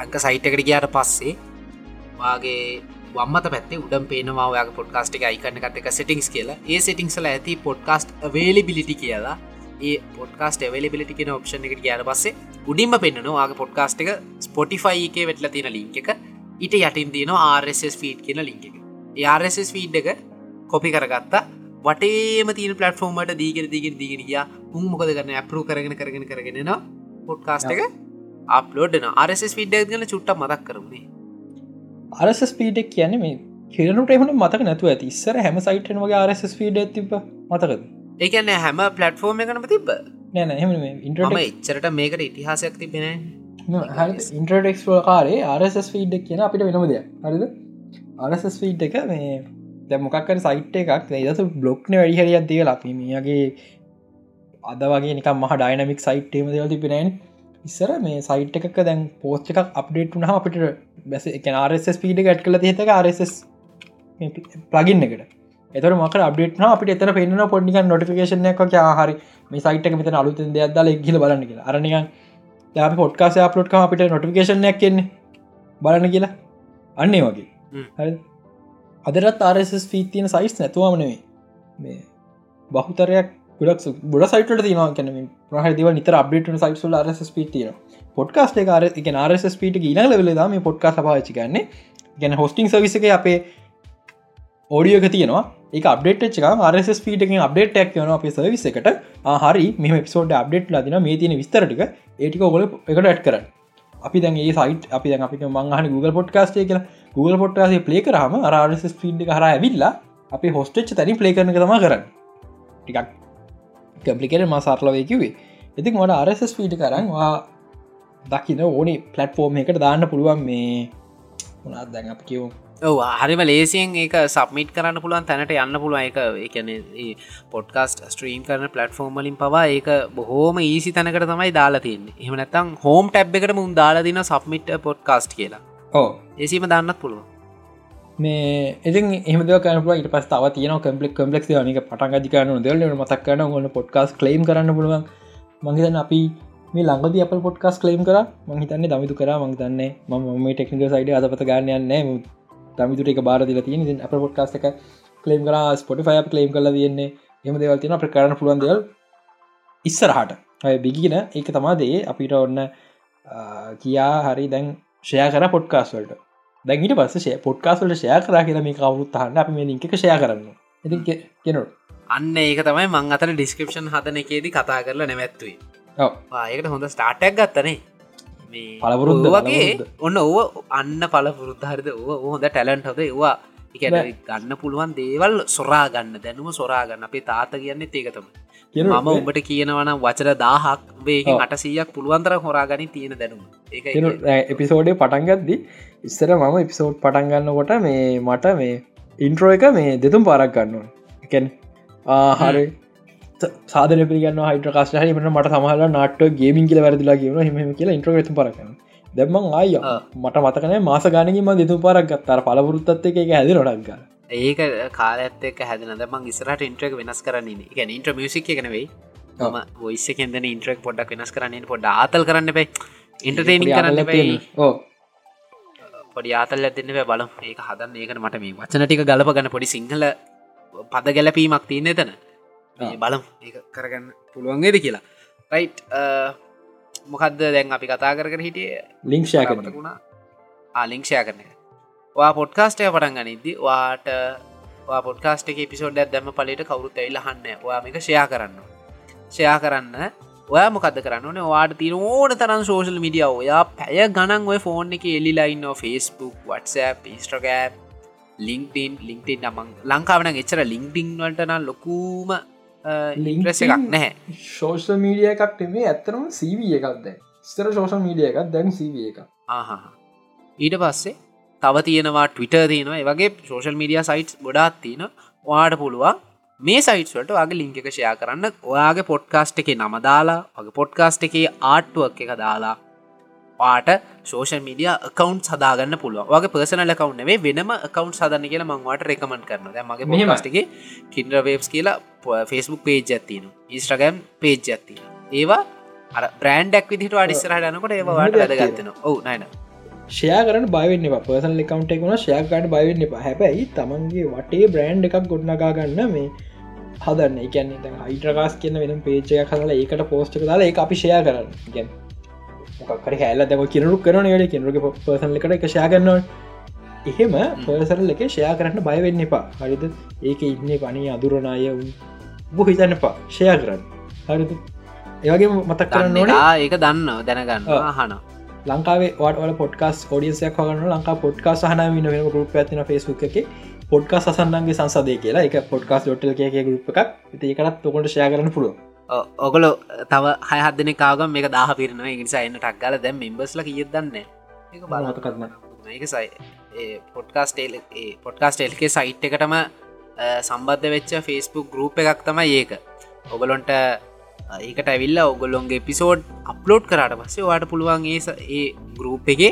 ඇංක සයිට් එකට ගයාට පස්සේ වාගේ වම්මත පැත්තේ උඩම් පේනවා ඔයාගේ පොඩ්කාස්ට් එක අයිකන්න එකත් එක සිටිංස් කියලා. ඒ සිටිංසල ඇති පොඩ්කාස්ට් වේලිබිලිටි කියලා. ඒ පොඩ්කාස්ට වෙලිබිලිටි කියෙන ඔප්ෂන් එකට ගයාට පස්සේ උඩින්ම පෙන්න්න වාගේ පොඩ්කාස්ට් එක ස්පොටිෆයි එක වෙටල තියෙන ලිංක එක. ඊට යටින් තියන RSS ෆීඩ් කියන ලිංක එක. RSS ෆීඩ් එක කොපි කරගත්තා. වටේම තින පලටෆෝර්මට දීගෙන දීගෙන දීගෙනගිය උන් මොකද කරන්න? ඇපරු කරගෙන කරගෙන කරගෙනන පොඩ්කාස්ට එක අප්ලෝඩ්න RSS ෆිඩ්ඩක් ගන චුට්ට මදක් කරන්නේ අරස ස්පීඩක් කියන මේ හිරනුට එහුණ මතක නැතුව ඇති. ඉස්සර හැම සයිටන් වගේ RSS ෆීඩ තිබ මතකද? ඒකන්න හැම පලටෆෝර්ම එකනම තිබ නෑන එහම ඉන්ට්‍රම එච්චරට මේකට ඉතිහාසයක් තිබෙන ඉන්ට්‍රඩෙක්ස් කාරේ RSS ෆීඩ්ඩක් කියන අපිට වෙනම දෙයක්. හරිද? RSS ෆීඩ් එක මේ දැමොකක්කර සයිට් එකක් දස බ්ලොක්්න වැඩි හරියක් දිය ලපිමියගේ අද වගේ නික මහ ඩයිනමික් සයිට්ේම දෙවල් තිබෙනන් ඉස්සර මේ සයිට් එකක දැන් පෝස්් එකක් අප්ඩේට් වුනහ අපිට බැස එක RSS පීඩ ගැට් කල තිතක RSS ප්ලගින් එකට. එතර මක අප්ඩේට අපිට එතර පෙන්න්න පොඩ්ික නොටිකේෂන එක හරි මේ සයිට එක මෙත අලුත දෙයක්දල එක්ගල බලන්න කියලා. අරනික යා පොට්කාස අප්ලෝට්ක අපිට නොටිකේෂනයක් කියන්නේ බලන්න කියලා. අන්නේ වගේ. හරි අදරත් ආරස් ෆී තියෙන සයිස් නැතුවම නෙවේ මේ බහුතරයක් ගොඩක් බොඩ සයිට තින කැන ප්‍රහදිව නිතර අප්ඩේට සයිටල් රස් පිටිය පොඩ්කාස්ට කාර එක රස් පිට ඊන ලවෙල ම පොඩ්කා පාචි ගන්න ගැන හොස්ටිං සවිස එක අපේ ඕඩියෝක තියෙනවා. එක අප්ඩේට් එක රස් පීට එක අප්ඩේට් ක් යන අපේ සවිස එකට. හරි. මෙම පිසෝඩ් අප්ඩේට් ලදින මේ තියෙන විස්තරටික ඒටික ඔොල එකට ඇට් කරන්න. අපි දැන්ගේ සයිට් අපි දැන් අපි මංහන Google පොට්කාස්ටේ කියලා. Google පොට්කාසේ පලේ කරහම රස් පීඩ් හර ඇවිල්ලා අපි හොස්ටච් තැනි පලේ කරන තම කරන්න. ටිකක් කම්පලිකට මසාරලවය කිවේ ඉතින් මට අරස් පීට කරන්වා දකින ඕනි පලට්ෆෝර්ම් එකට දාන්න පුළුවන් මේ මොනාත් දැන් අප කියවම් හරිම ලේසියෙන් ඒක සබමිට් කරන්න පුළුවන් තැනට යන්න පුළුවන්. එක එකන පොඩ්කාස්ට ස්ට්‍රීම් කරන පලටෆෝර්ම් වලින් පවා ඒක බොහෝම ඊසි තැනකට තමයි දාලාතින්න එහමනත්තම් හෝම් ටැබ් එකට මුන් දාලාදින සබමිට් පොඩ්කාස්ට් කියලා. ඕ ඒසීම දන්නත් පුළුවන් මේ ඉතින් එහමද කනපුල ඉට පස් තාව තියන කම්පලෙක් කම්පලෙක් නික පටන් අධිකරන දෙල මතක් කරන ඔන්න පොඩ්කාස් කලයිම් කරන්න පුළුවන්. මංහිතන් අපි මේ ළඟද අප පොඩ්කාස් කලයිම් කර. මහිතන්නේ දමිතු කර. මංතන්නේ ම මේ ටෙක්නික සයිඩ අදපත ගන්නයන්න දමිතුට එක බාර දිල තියෙන. අප පොඩ්කාස් එක කලේම් කර. ස්පොටිෆය කලේම් කල තියෙන්නේ. එම දෙවල් තින අප කරන්න පුළුවන් දෙවල් ඉස්සරහට. බිගින ඒක තමාදේ අපිට ඔන්න කියා හරි දැන් ෂය කර පොඩ්කාස්වලට දැගට පස්ස පොඩ්කාස්වලට ෂය කර කියල මේ කවරුත්හන්න අප මේ ලික ෂය කරන්න ඉති කෙනට. අන්න ඒක තමයි මං අතර ඩිස්ක්‍රපෂන් හදන එකේදී කතා කරලා නැමැත්තුයි ඒකට හොඳ ස්ටාර්ටක් ගත්තනේ පලපුරුද්ද වගේ ඔන්න ඕ අන්න පල පුරුද්ධහරිද ඕ හොඳ ටැලන්ට හොද ඒවා එක ගන්න පුළුවන් දේවල් සොරා ගන්න දැනුම සොරාගන්න අපේ තාත කියන්නේ ඒකතම මම උඹට කියනවන වචර දාහක් වේක අට සීයක් පුළුවන්තර හොරාගනි තියෙන දැනුම. එපිසෝඩේ පටන්ගත්දි ඉස්සර මම එපිසෝඩ් පටන්ගන්න කොට මේ මට මේ ඉන්ට්‍රෝ එක මේ දෙතුම් පාරක් ගන්නවා එකැන් ආහරි සාධන පිගන්න හයිට කාස්ට හරිමට මට සමහල නට ගේමින් කියල වැරදිලා කියන හම කියලා ඉන්ට්‍රගත පරකන දැම්මන් අය මට මතකන මාස ගනීම දෙතු පරක් ගත්තර පලපුරුත්තත් එක හැද නොඩක් ගන්න ඒක කාලඇත්තක හැදන දමන් ඉස්රට ඉන්ට්‍රක් වෙනස් කරන්නේ එක ඉන්ට්‍ර මියසික් එකනෙවෙයි ම ඔයිස්ස කෙන්දන ඉන්ට්‍රක් පොඩ්ඩක් වෙනස් කරන්නේ පොඩ ආතල් කරන්න බයි ඉන්ටර්ටේනිි කරන්න බයි ඕ පොඩි ආතල් ඇතින්න බලම්. ඒක හදන්න ඒකට මට මේ වචන ටික ගලප ගන්න පොඩි සිංහල පද ගැලපීමක් තියන්න එතන. බලම්. ඒ කරගන්න පුළුවන්ගේද කියලා. රයිට් මොකක්ද දැන් අපි කතා කර හිටිය? ලිංක්ෂය කරන වුණා. ආලිංක්ෂය කරන වා පොඩ්කාස්ටය පටන් ගනිද්දි වාට පොඩ්කාස්ට පිසෝඩ් දැම පලට කවරුත් ඇල්ල හන්න ඔයා මේක ෂයා කරන්න ෂයා කරන්න ඔය මොකද කරන්න වාට තිර ඕන තරන් සෝශල් මිඩිය ඔයා පැය ගණන් ඔය ෆෝන් එක එල්ලිලයින්න ෆස්බුක් වටසප් ඉස්ට්‍රගෑප් ලිින්ක්ටන් ලිින්ක්ටන් නමං ලංකාවන එච්චර ලිින්ක්ටිං වලටන ලොකූම ලිංක්‍රස එකක් නැහැ. ශෝෂල් මීඩිය එකක් මේ ඇත්තරම සීව එකක්ද ස්තර ශෝෂල් මීඩිය එකක් දැන් සීව එක ආහා. ඊට පස්සේ තව තියෙනවා ටවිට තියෙනවා. වගේ සෝෂල් මීඩිය සයිට් ගොඩාත් තියෙන වාට පුළුවන් මේ සයිට්වට වගේ ලිංක එක ෂයා කරන්න. ඔයාගේ පොඩ්කාස්ට් එක නම දාලා වගේ පොඩ්කාස්ට් එක ආට්ටුවක් එක දාලා පාට සෝෂල් මීඩිය කකවන්් සදාගන්න පුළුව වගේ පර්සනල කවුන් වෙනම කවන්් සදන්න කියලා මංවාට රෙකමන් කරන මගේ මෙහමස්ටගේ කින්ඩ වේබ්ස් කියලා ෆෙස්බුක් පේජ් ඇත්තින ඉස්ට්‍රගම් පේජ් ඇත්තින ඒවා අර බ්‍රන්ඩක් විදිට අඩිස්සරහටනකොට ඒවාට වැදගත්තන ඔවු නයින ෂයා කරන බයවෙන්න පර්සල් කවන්ට එකුණ ෂයාකාට බයවෙන්න එපා. හැබැයි තමන්ගේ වටේ බ්‍රන්් එකක් ගොඩනගා ගන්න මේ හදන්න. එකන්නේ හයිටරකාස් කියන්න වෙන පේචය කදලා ඒකට පෝස්්ක දාලා ඒ අපි ෂයා කරන්න. ගැන් මොකක්කර හැල්ල දම කිරුක් කරන ට කෙනරුග පසන එකට එක ෂයා කරනවා එහෙම පර්සරල් එක ෂයා කරන්න බයවෙන්න එපා. හරිද? ඒක ඉන්න පනී අදුරනාය බො හිතන්න එපා. ෂයා කරන්න. හරිද? ඒවගේ මතක් කරන්න ඕන ඒක දන්න දැනගන්න හන ලංකාවේ වට පොට්කාස් ෝඩියසයක් හගන්න ලංකා පොට්කා සහන වින වෙන ගරුප ඇතින ෆෙස්බුක් එක පොඩ්කා සසන්නන්ගේ සංසදය කියලා. එක පොඩ්කාස් ොට්ටල් කිය ගරුප් එකක්. ඒකනත් තොකොට ෂය කරන්න පුළුව ඔගොල තව හයහදන කාගම් මේ දාහ පිරන නිසා එන්න ටක්ගල දැම් මෙම්බස්ල කිය දන්න ඒක බලමතකත්ම ඒක සයි පොඩ්කාස්ටේල් පොඩ්කාස්ට එල්කේ සයිට් එකටම සම්බද්ධ වෙච්ච ෆෙස්බුක් ගරුප් එකක් තමයි ඒක. ඔගලොන්ට ඒකට ඇවිල්ල ඔගොල්ලොන්ගේ පිසෝඩ් අප්ලෝඩ් කරට පස්සේ වාට පුළුවන් ඒ ඒ ගරුප් එක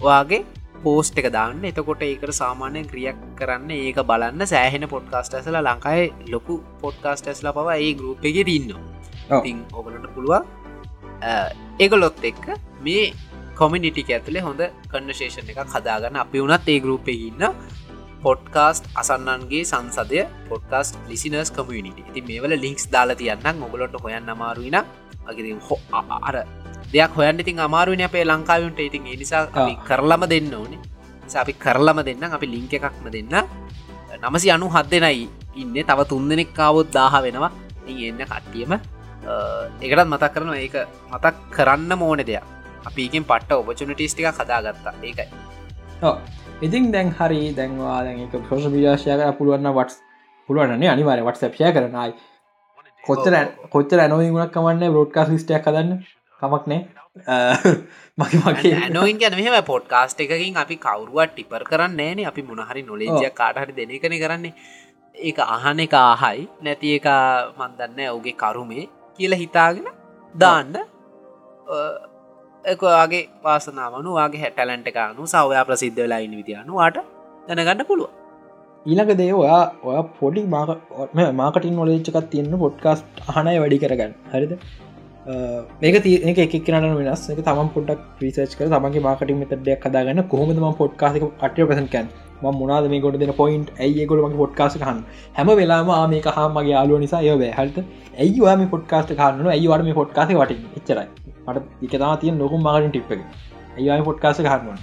වාගේ පෝස්ට් එක දාන්න. එතකොට ඒකට සාමානය ක්‍රියක් කරන්න ඒක බලන්න. සෑහෙන පොඩ්කාස්ට ඇසල ලංකායි ලොකු පොඩ්කාස්ට ඇස්ලා පව ඒ ගරුප් එක තින්න තින් ඔගලට පුළුවන් ඒගොලොත් එක්ක මේ කොමිනිිටික ඇතුළේ හොඳ කන්නශේෂණ එක කදාගන්න අපි වුණත් ඒ ගරුප් ඉන්න පොඩ්කාස්ට් අසන්නන්ගේ සංසදය පොඩ්කාස්ට ලිසිනර්ස් කමියනිට ති මේවල ලින්ක්ස් දාලා තියන්න මොගලොට හොයන්න අමාරුවන අගේ හො අර දෙයක් හොයන්න ඉතින් අමාරුවන අපේ ලංකාවන්ට. ඉතින් නිසා කරලම දෙන්න ඕනේ. අපි කරලම දෙන්න අපි ලිංක එකක්ම දෙන්න නමසි අනු හත් දෙනයි ඉන්න. තව තුන් දෙනෙක් කාවොත් දාහ වෙනවා. එන්න කට්ටියම එකටත් මතක් කරන ඒක මතක් කරන්න මෝන දෙයක්. අපිකින් පට්ට ඔපචනටිස්ටික කදාගත්තා ඒකයි. ඉතින් දැන් හරි. දැන්වා දැ එක ප්‍රෝෂ විදශය කර පුළුවන්න වටස් පුළුවන්නේ අනිවාර වටසප්ය කරනයි කොච්චර කොච්චර ඇනෝයි ගුණක් කමන්න බෝඩ්කාස් ලිස්ටයක් කදන්න කමක් නෑ. මගේ මගේ නොයින් ගැන මෙහම පොඩ්කාස්ට එකකින් අපි කවරුවත් ටිපර් කරන්න ෑනේ අපි මොනහරි නොලේජය කාටහරි දෙන කන කරන්නේ. ඒ අහන එක ආහයි නැති එක මන්දන්න ඔවුගේ කරුමේ කියල හිතාගෙන දාන්න. එකගේ වාසනාවනු වගේ හැටලන්ට එකනු සවයා ප්‍රසිද්ධ වෙලා ඉන්න විතියනුවාට දැනගන්න පුළුව ඊළඟ දේ ඔයා ඔය පොඩි මාකටින් නොලේච්චකත් තියන්න පොඩ්කාස්ට් අහනය වැඩි කරගන්න. හරිද මේක තියක එකක් කරන වෙනස්. එක තම පොඩක් ්‍රීසච් කර තමගේ මාකටින් මෙතඩයක් කදාගන්න කොහොමදම පොඩ්කාසික අටය පසකන් මොනාද මේ ගොඩ දෙන පොයින්් ඇයි ගොලම පොඩ්කාස හන් හැම වෙලාම මේක හාමගේ යාලුව නිසා යව හල්ත ඇයිවාම පොඩ්කාස්ට කාන්නන ඇයිවාට මේ පොඩ්කාස වට එච්චරයි. මට එකතා තිය නොකුම් මගටින් ටිප් එක. ඇයිවාම පොඩ්කාස හන්නුවන්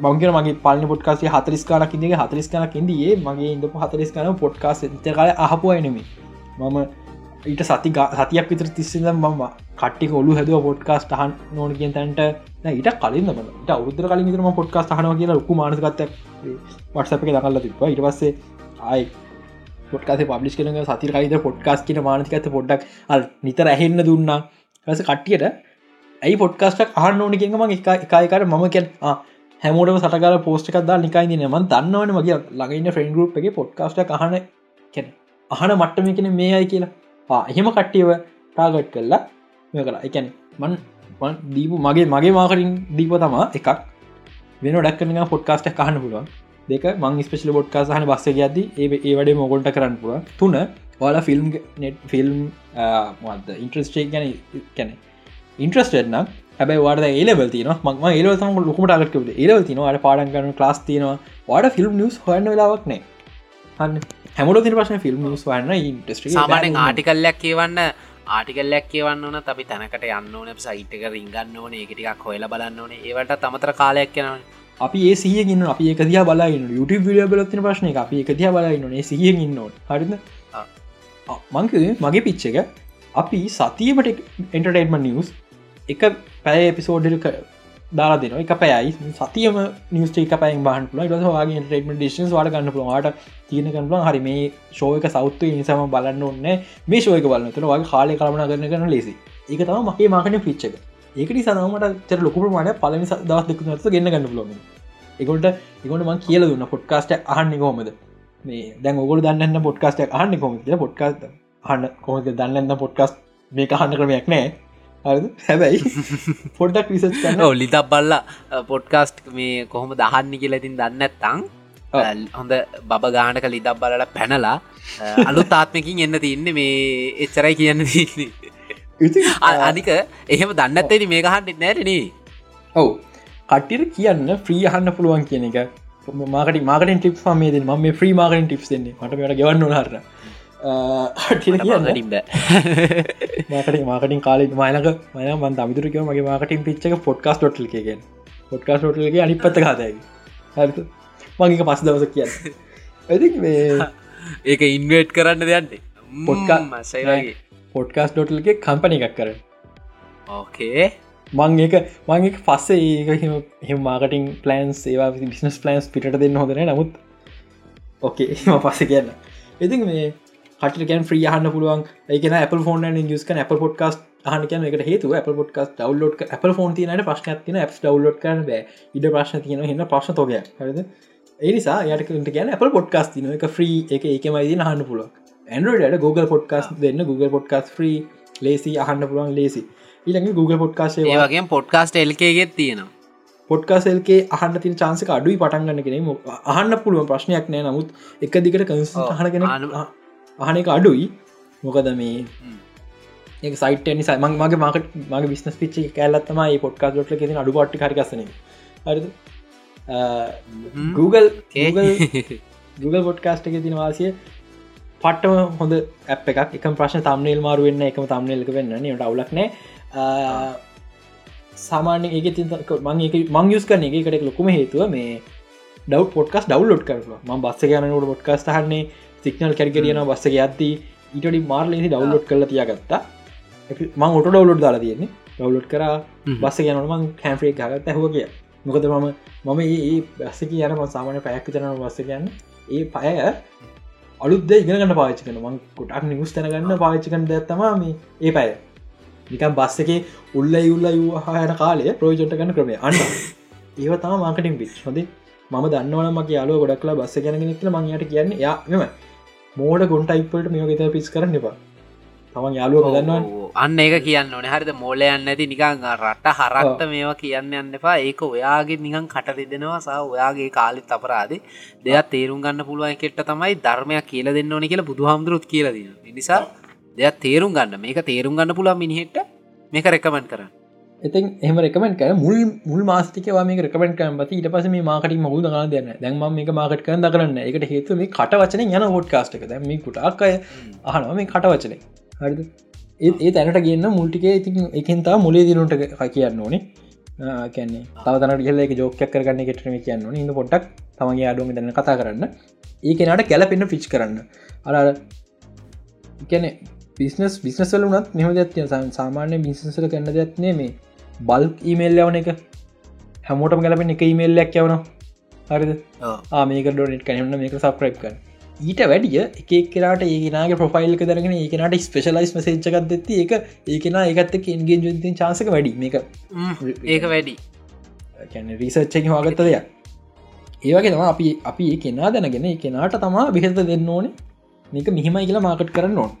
මංගර මගේ පලන පොට්කාසේ හතරිස්කානක් ඉදිගේ හතරිස්කානක් ඉදිේ මගේ ඉඳපු හතරිස්කාන පොඩ්කාස් කාල අහපුුවනමි මම ඊට සති සතියක් විතර තිස්සද මම කට්ටි ඔලු හැදුව පොඩ්කාස් හන් නොන කිය තැන්ට. ඊට කලින් ට අවුදර කලින් විතරම පොඩ්කාස් හන කියලා ලොකු මානසගත්ත වටසප එක දකල්ල තිබ ඉට පස්සේ ආයි පොට්කාස පබ්ලිස් කරන සති කයිද පොඩ්කාස් කියන මානසිකත පොඩ්ඩක් නිතර ඇහෙන්න දුන්නා. රස කට්ටියට ඇයි පොඩ්කාස්ටක් අහන්න ඕන කියෙම එක එකයිකර මම කියන් හැමෝටම සටකාල පෝස්්කක්දා නිකයි නම දන්නවන මගේ ළඟන්න ෆ්‍රෙන්ඩ් ගරුප් එක පොඩ්කාස්ට අහන අහන මට්ටම කෙන මේ අයි කියලා. එහෙම කට්ටියව ටාගට් කරලා මෙ කලා එකැන් මන් දීපු මගේ මගේ මාකරින් දීප තමා එකක් වෙන ඩක්කන පොඩ්කාස්ට කහන්න පුළුවන්. දෙක මං ස්පේෂල බොඩ්කාස හන බස්ස ගද ඒ ඒ වඩේ මොගොල්ට කරන්න පුළ තුන ඔලා ෆිල්ම් නෙට් ෆිල්ම් ඉන්ට්‍රස්ටේ ගැන කැන ඉන්ට්‍රස්ටන හැබයි වාට ඒලවල් තින ම ඒල තම ලොකමට අගට ඒලව තින අට පාඩන් කරන ලාස් තිනවා වාට ෆිල්ම් නිස් හන්න වෙලාවක් නෑ හන්න හැමල තින පශන ෆිල්ම් නිස් වන්න ඉන්ටස්ට සාමානෙන් ආටිකල්ලයක් කියවන්න ආටිකල්ලක් කියවන්න ඕන අපි තැනකට යන්න ඕන සයිට්ක රිංගන්න ඕන එකටික් හොල බලන්න ඕන. ඒවට තමතර කාලයක් කියනවන අපි ඒ සියගන්න අපි එක දිය බලන්න යුට විඩිය බලත්තින ප්‍රශ්න අපි එක දිය බලන්න සියෙන් ඉන්නවට හරිද? මංකද මගේ පිච්ච එක අපි සතියමට එන්ටර්ටේන්ම නිවස් එක පැය එපිසෝඩ්ක දාලා දෙන එක පැයි සතියම නිස්ට එක පැයි බහන් පුල වාගේ ටේම ඩිෂන්ස් වාට ගන්න පුළවාට තියන කන්ල හරි මේ ශෝයක සෞත්තු නිසාම බලන්න ඔන්න මේ ශෝයක බලන්න තුළ වගේ කාලය කරමණ කරන කරන ලෙසි එක තම මගේ මාකන පිච්චක ඒකට සනමට චර ලොකුට මට පලනි දවස් දෙක නත ගන්න ගන්න ලොම එකොට එකොට මං කියල දුන්න පොඩ්කාස්ට අහන්න කොමද මේ දැන් ඔගොල දන්න පොඩ්කාස්ට අහන්න කොමද පොඩ්කාස්ට හන්න කොමද දන්නන්න පොඩ්කාස් මේ අහන්න ක්‍රමයක් නෑ. හැබැයි පොඩ්ඩක් විසච් කරන්න. ලිතක් බල්ලා පොඩ්කාස්ට් මේ කොහොම දහන්න කියලතින් දන්නත්තං හොඳ බබ ගානක ලිදක් බලල පැනලා අලු තාත්මකින් එන්න තියන්න මේ එච්චරයි කියන්න තින්නේ අනික එහෙම දන්නත්තේට මේ ගහන්ට නෑරනේ ඔවු. කට්ටිර කියන්න ෆ්‍රී අහන්න පුළුවන් කියන එක. මාකට මාකට ටිප් මේද ම ්‍රී මාකට ටිප් මට ගවන්න හර මාකට මාකටින් කාලෙ මයනක මය මන් අමිතුරක මගේ මාකටින් පිච්චක පොඩ්කාස් ටොටල් එකගෙන් පොඩ්කාස් ටොටල්ගේ අනි පත්ත කාතයි හරි මගේක පස් දවස කියන්න. ඇති මේ ඒක ඉන්වේට් කරන්න දෙයන්ට පොඩ්කා මසයිගේ පොඩ්කාස් ඩොටල්ගේ කම්පන එකක් කර ඕකේ මං එක මං එක පස්සේ ඒක හෙම මාකටින් පලන්ස් ඒවා බිස්නස් පලන්ස් පිට දෙන්න හොදන නමුත් ඕකේ පස්ස කියන්න. ඉතින් මේ කටකන් ්‍රී හන්න පුළුවන්. ඒක Apple ෆෝන් යස්ක Apple පොඩ්කාස් හනකන එකට හේතු Apple podcast download Apple phone තියනට ප්‍රශ්න තින අප් ඩවලෝඩ් කරන බෑ. ඉඩ ප්‍රශ්න තියෙන හන්න ප්‍රශ්න තෝගය හරිද? ඒනිසා යට ගැන Apple පොඩ්කාස් තින එක ්‍රී එක ඒකමයිදී හන්න පුළුව ඇන්ඩරෝඩ Google පොඩ්කාස් දෙන්න. Google පොඩ්කාස් ්‍රී ලේසි අහන්න පුළුවන් ලේසි ඊළඟ Google පොඩ්කාසේ වගේ පොඩ්කාස්ට එල්කේගෙත් තියෙනවා. පොඩ්කාසල්ගේ අහන්න තින චාන්සක අඩුයි පටන්ගන්න කෙනෙ අහන්න පුළුවන් ප්‍රශ්නයක් නෑ. නමුත් එක දිකට කස හනගෙන අහන එක අඩුයි. මොකද මේ සයිට නිසා මං මගේ මකට මගේ බිස්නස් පිච්චි කෑල්ලත්තම පොට්කා ොටල කෙන අඩු පට්ි හරිකසන හරි Google Google පොඩ්කාස්ට එක තින වාසිය පට්ටම හොඳ ඇප් එකක්. එක ප්‍රශ්න තම්නේල් මාරු වෙන්න එකම තම්නේල්ක වෙන්න ට අවුලක් නෑ. සාමාන්‍ය ඒක ති මං මං යුස් කරන එක. කට ලොකුම හේතුව මේ ඩව් පොට්කස් ඩව්ලෝඩ් කරලා ම බස්ස ගනනට පොට්කස් හන්නේ සික්නල් කැරිගරියන බස්සක ඇත්ති ඊටඩි මාර්ලෙසි ඩව්ලෝඩ් කරලා තියාගත්තා. මං ඔට ඩව්ලෝඩ් දාලා තියෙන්නේ. ඩව්ලෝඩ් කර බස්ස යනමන් කෑම්ෆ්‍රේ ගත් ඇහුව කිය මොකද මම මම ඒ බස්ස කියන සාමාන පැයක් තරන බස්ස කියන්න ඒ පය අලුද ඉගෙන පාච කන මං කොටක් නිවස් තැනගන්න පාචිකන් දැත්තම ඒ පය. නිකම් බස්ස එක උල්ල උල්ල යහයට කාලය ප්‍රෝජොට කන ක්‍රමය. අන්න. ඒව තම මාකටින් පිච් හොද ම දන්නවන මගේ යාලෝ ගොඩක්ලා බස්ස ගැන නිල මංයට කියන්න. යා මෙම මෝඩ ගොන්ටයිපට මේ ගෙත පිස් කරන්න එපා. තමන් යාලුව දන්නවා අන්න ඒක කියන්න ඕන. හරිද? මෝලයන්න ඇති නිකං රට හරක්ට මේවා කියන්න යන්න එපා. ඒක ඔයාගේ නිකං කට දෙදෙනවා සහ ඔයාගේ කාලෙත් අපරාදේ. දෙයක් තේරුම් ගන්න පුළුවන් කෙට්ට තමයි ධර්මයක් කියල දෙන්න ඕන කියලා බුදු හාමුදුරුත් කියලදන්න නිසා දෙයක් තේරුම් ගන්න. මේක තේරුම් ගන්න පුළන් මිනිහෙට මේක රැකමන් කරන්න එතින් එහම රකමෙන්ට කර මුල් මුල් මාස්තිකවා මේ රකමෙන්ට කරන පති ඊට පස මේ මාකට මුල් දනා දෙන්න දැන්ම මේක මාකට කරන්න කරන්න එකට හේතු මේ කට වචන යන හොට් කාස්ටක දැම මේ කුටාක්කය අහනවා මේ කට වචනය හරිද? ඒ තැනට ගන්න මුල්ටිකේ ඉතින් එකන්තා මුලේ දිරුන්ට කියන්න ඕනේ. කැන්නේ තවතන කියල එක ජෝකයක් කරගන්න කෙටම කියන්න ඉන්න පොට්ටක් තමගේ අඩුවම දන්න කතා කරන්න. ඒ කෙනට කැලපෙන්න්න ෆිච් කරන්න. අර කැනෙ බිස්නස් බිස්නස්වල වනත් මෙම දත්ය සාමාන්‍ය බිස්නසල කන්න දත්නේ මේ බල්ක් ඊමේල් යවන එක. හැමෝටම ගැලපෙන එක ඊමේල්ලක් යවන හරිද? ආමේක ඩොනෙට් කනන්න මේක සප්‍රයිප් කන්න ඊට වැඩිය එක කරට ඒකනගේ ප්‍රොෆයිල්ක දරගෙන ඒකනට ස්පෙශලයිස් මසේච්චකක් දෙත්ති එක ඒකන ඒකත්තක එන්ගේ ජුතින් චාසක වැඩි. මේක ඒක වැඩි. රීසච්චක හගත්ත දෙයක්. ඒවගේ තම අපි අපි කෙනා දැනගෙන කෙනාට තමා බෙහෙත දෙන්න ඕනේ. මේක මිහිමයි කියලා මාකට් කරන්න ඕන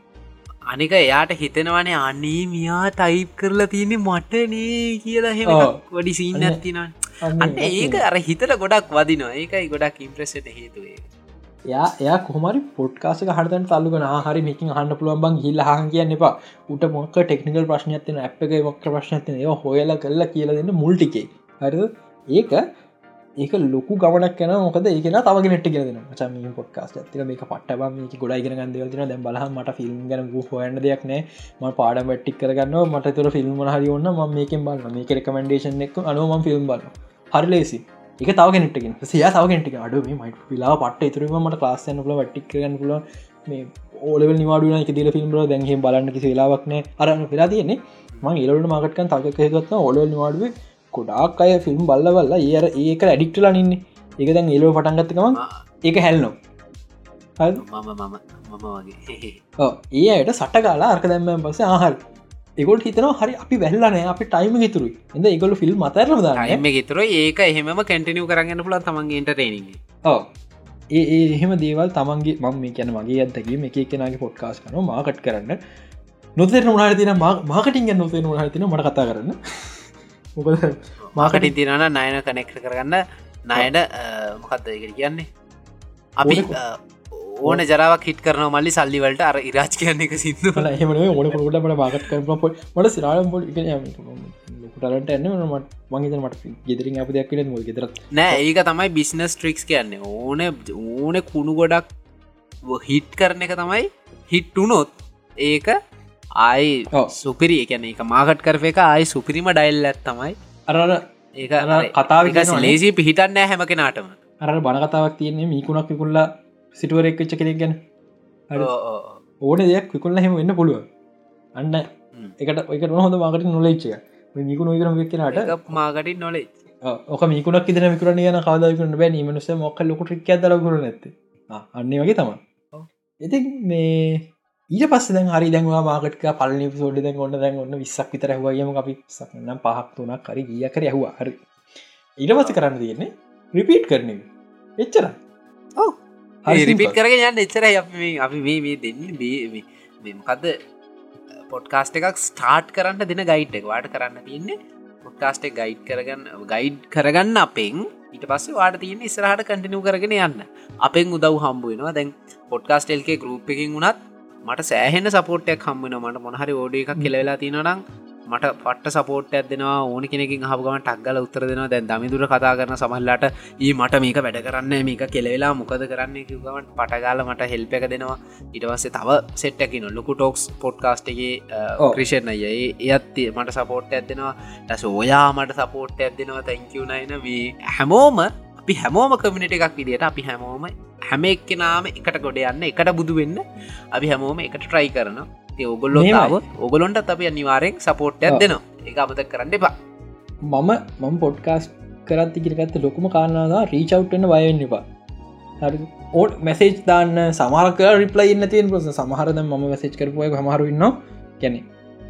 අනික එයාට හිතෙනවනේ අනේ මියා ටයිප් කරලා තියන්නේ මටනේ කියලා හෙම වඩි සීන් ඇතින අන්න ඒක අර හිතට ගොඩක් වදිනවා. ඒකයි ගොඩක් ඉම්ප්‍රෙසට හේතුවේ යා එයා කොහමරි පොට්කාසක හටතන් තල්ලුගන හරි මේකින් හන්න පුළුවන් බං හිල්ල හන් කියන්න එපා. උට මොක ටෙක්නිකල් ප්‍රශ්නයක්තින අප් එක මොක්ක ප්‍රශ්නයතින ඒ හොයලා කරලා කියල දෙන්න මුල්ටිකේ හරි ඒක ඒක ලොකු ගමනක් කන මොකද ඒකන තවගෙන නෙට ගෙනන චම පොට්කාස් ඇතික මේක පට්ටබ මේක ගොඩයිගෙන ගන්දවතින දැ බල මට ෆිල්ම් ගන හොයන්න දෙයක් නෑ ම පාඩ වැට්ටික් කරගන්න මට තුර ෆිල්ම් හරි ඔන්න ම මේකෙන් බලන්න මේක රකමන්ඩේෂන් එක් අනුවම ෆිල්ම් බල හරි ලේසි එක තවගෙනටකින් සිය තවගෙනට අඩු මයිට පිලා පට තුරම මට ලාස්සයන ල වට්ටික් කරගන්න පුල මේ ඕලව නිවාඩුන එක දිල ෆිල්ම් දැන්හ බලන්න කිසි වෙලාවක්න අරන්න වෙලා තියන්නේ. මං ඒලට මකටකන් තකකගත්න ඔලව නිවාඩුවේ කොඩාක් අය ෆිල්ම් බල්ලවල්ලා ඒර ඒක ඇඩික්ටලා නින්නේ. එක දැන් ඒලෝ පටන්ගත්තකම ඒක හැල්නො ඒ අයට සට කාලා අර්ක දැම්ම පස ආහල් එකොට හිතන හරි අපි වැල්ලන අපි ටයිම හිතුරු එද එකගොල ෆිල්ම් මතරම දම ගෙතුර ඒක එහෙම කැටිනිය කරගන්න පුල තමන්ගේට රේනිින් ඕ ඒ එහෙම දේවල් තමන්ගේ මම මේ කියන මගේ අදගේ මේ එක කෙනගේ පොඩ්කාස් කන මාකට් කරන්න. නොතෙර උනාට තින මාකටින් නොතේ උනාට තින මට කතා කරන්න මොකද මාකට ඉතිරන නයන කනෙක්ට කරගන්න. නයට මොකක්ද එකට කියන්නේ? අපි ඕන ජරාවක් හිට කරන මල්ලි සල්ලිවලට අර ඉරාජ් කියන්න එක සිදු හම ඕන කොට මට මාකත් කරන පොට මට සිරාම් පොල් ටලට එන්න මට මගේ මට ගෙදරින් අප දෙයක් ම ගෙදර නෑ ඒක තමයි බිස්නස් ට්‍රික්ස් කියන්නේ. ඕන ඕන කුණු ගොඩක් හිට් කරන එක තමයි හිට්ටුනොත් ඒක ආයි සුපිරි එකන එක මාකට් කරප එක ආයි සුපිරිම ඩයිල් ඇත් තමයි. අර ඒ කතාව ලේසි පිහිටන්න හැම කෙනාටම. අර බණ කතාවක් තියන්නේ මීකුණක් විකුල්ලා සිටුවර එක් වෙච්ච කෙනෙක් ගැන. ඕන දෙයක් විකුල්ල හෙම වෙන්න පුළුව අන්න එකට එක. නොහොඳ මාකට නොලච්චය මිකුණු විකරම වෙක්කෙනට මාගටින් නොලේ ඕක මිකුණක් ඉදන මිකරන යන කාදකරන බැ. මනස මොක්ක ලොකට ක් දරකර නැත අන්නේ වගේ තම ඉති මේ ඊට පස්ස දැන් හරි දැන්වා මාකටක පලනි සෝඩ දැන් ඔන්න දැන් ඔන්න විස්සක් විතර හවයම අපි සනම් පහක් තුනක් කරි ගිය කර ඇහවා. හරි. පස්ස කරන්න තියෙන්නේ රිපීට් කරන එච්චර රිපිට කරගෙන යන්න එච්චර අපි මේ මේ දෙන්න මේමකක්ද පොඩ්කාස්ට එකක් ස්ටාර්ට් කරන්න දෙන ගයිට් එක. වාට කරන්න තියන්නේ පොඩ්කාස්ට ගයිඩ් කරගන්න ගයිඩ් කරගන්න අපෙන්. ඊට පස්ස වාට තියන්න ඉස්රහට කටිනු කරගෙන යන්න. අපෙන් උදව් හම්බුවෙනවා දැන් පොඩ්කාස්ටෙල්ගේ ගරුප් එකින් වුණත් මට සෑහෙන සපෝට්යක් හම්බෙන මට මොහරි ෝඩ එකක් කෙලවෙලා තියෙනනම් මට පට සපෝට් ඇදෙනවා ඕන කෙනකින් හබගම ටක්ගල උත්තර දෙනවා. දැන් දමිදුර කතා කරන සමල්ලාට ඒ මට මේක වැඩ කරන්න මේක කෙලවෙලා මොකද කරන්න? කිවගමට පටගාල මට හෙල්ප එක දෙනවා. ඉටවස්සේ තව සෙට්ටකින ලොකු ටෝක්ස් පොඩ්කාස්ටගේ ක්‍රෂණ අය ඒත් මට සපෝට් ඇදෙනවා ටස ඔයා මට සපෝට් ඇදෙනවා තැංකවනයින වී හැමෝම අපි හැමෝම කමිනිට එකක් විදිට අපි හැමෝම හැම එක්කෙනාම එකට ගොඩ යන්න එකට බුදු වෙන්න අපි හැමෝම එකට ට්‍රයි කරනවා. ඔගොල්ලොතාව ඔගොලොන්ට අපි අනිවාරෙක් සපෝට්යක් දෙනවා. ඒ අමතක් කරන්න එපා. මම මම පොඩ්කාස් කරත් ඉකිරගත්ත ලොකුම කාරණදා රීචව්ටන්න බයවෙන්න එපා. ඕට මැසේජ් දාන්න සමාරක රිපලයි ඉන්න තියෙන් ප්‍රස සමහරද ම මැසේජ් කරපුය හමරුන්න ගැන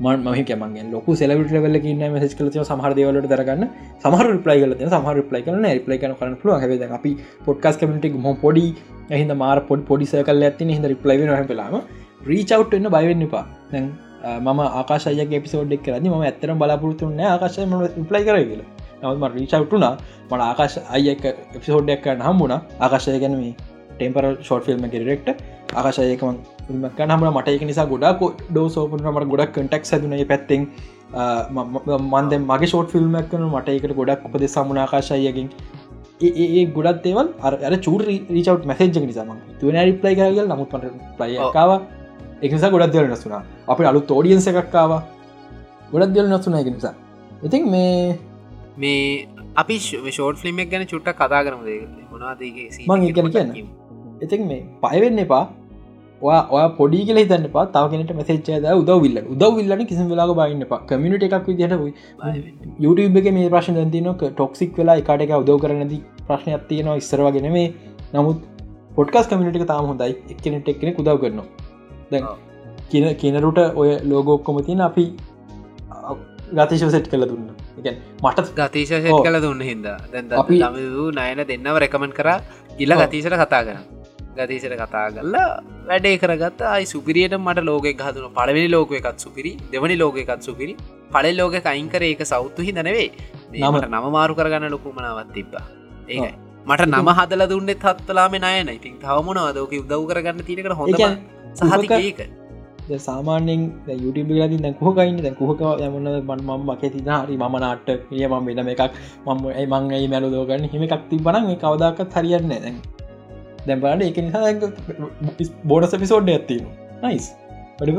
මන් මහිකමගේ ලොක සෙලවිට වෙල්ල න්න මසේජ් කල සමහර දේවලට දරගන්න. සමහර රිපලයි කල සමහර රිපලයි කරන රිපලයි කන කරන පුල හ අපි පොඩ්කාස් කමට ම පොඩි එහිද මාර පොඩ් පොඩි සකල් ඇති හිද රිපලයි හ පලාම රීචවට් එන්න බයිවෙන්න එපා. දැන් මම ආකාශයක පිසෝඩ්ක් කරන ම ඇත්තර බලාපුරතුන්න ආකාශය ම ප්ලයි කර කියලා. නවම රීචවට්ටුනා මට ආකාශ අයක එපිසෝඩ්ඩක් කරන්න හම්බුණ. ආකාශය ගැනම ටෙම්පර ෂෝට් ෆිල්ම් ගෙරෙක්ට ආකාශයකම නම මට. එක නිසා ගොඩක් ඩෝසෝපනට මට ගොඩක් කටක් සැදුන පැත්තෙන්. මන්ද මගේ ෂෝට් ෆිල්ම් කන මට එකට ගොඩක් උපද සමුණ ආකාශයකින් ඒ ගොඩත් දේවල් අර චූර රීචව් මැසේජ් නිසාම තුන රිප්ලයි කරගල් නමුත් පට ප්ලයිකාව එකනිසා ගොඩක් දෙවල් නසුනා අප අලු තෝඩියන්ස එකක්කාව ගොඩක් දෙවල් නසුනා එක නිසා. ඉතින් මේ මේ අපි ෂෝට් ෆිල්ම්ක් ගැන චුට්ට කතා කරම මොනාදගේ මං ගැන කියන්න. ඉතින් මේ පයවෙන්න එපා ඔය පොඩි කියල හිතන්න පා තාවගෙනට මසේච්චද උදවිල්ල උදවිල්ලන කිසි වෙලා බයින්න පා කමිට එකක් විදිට YouTube එක මේ ප්‍රශ්න දතිනක ටොක්සික් වෙලා එකට එක උදව කරනද ප්‍රශ්නයක් තියෙනවා ඉස්සරවාගෙන මේ නමුත් පොඩ්කස් කමිට එක තාම හොඳයි. එක්කෙනෙට එක්කෙන උදව කරනවා. දැ කියන කියනරුට ඔය ලෝගෝක්කොම තින අපි ගතිශව සෙට් කළ දුන්න. මට ගතිශ කළ දුන්න හිද දැන් අපි නයන දෙන්නව රැකමන් කර. ඉල්ල ගතිීසට කතා කරන ගතිීසට කතා කල්ලා වැඩේ කරගත් අයි සුපිරියට මට ලෝක හතුන පලවෙනි ලෝක එකත් සුපිරි දෙවනි ලෝක එකත් සුපිරි පල ලෝක කයින්කර ඒක සෞත්තු හි දනවේ නමට නම මාරු කරගන්න ලොකුමනාවත් තිබ්බා ඒයි මට නම හදල දුන්නෙත් හත්තලාම නයන ඉතින් තවමනවාදෝක උදව් කරගන්න තිනකට හොඳ සහතික සාමානෙන් යුටබ ලති දැ කොහකයින්න දැ කොහක යමන්න බන් ම මක තින හරි ම නාට පිය ම වෙනම එකක් මම ඇයි මං ඇයි මැලු දෝගන්න හිම එකක් තිබන මේ කවදක්ත් හරියන්න දැන් දැන් බලන්න එක නිසා බෝඩස පිසෝඩ් ඇත්තින නයිස්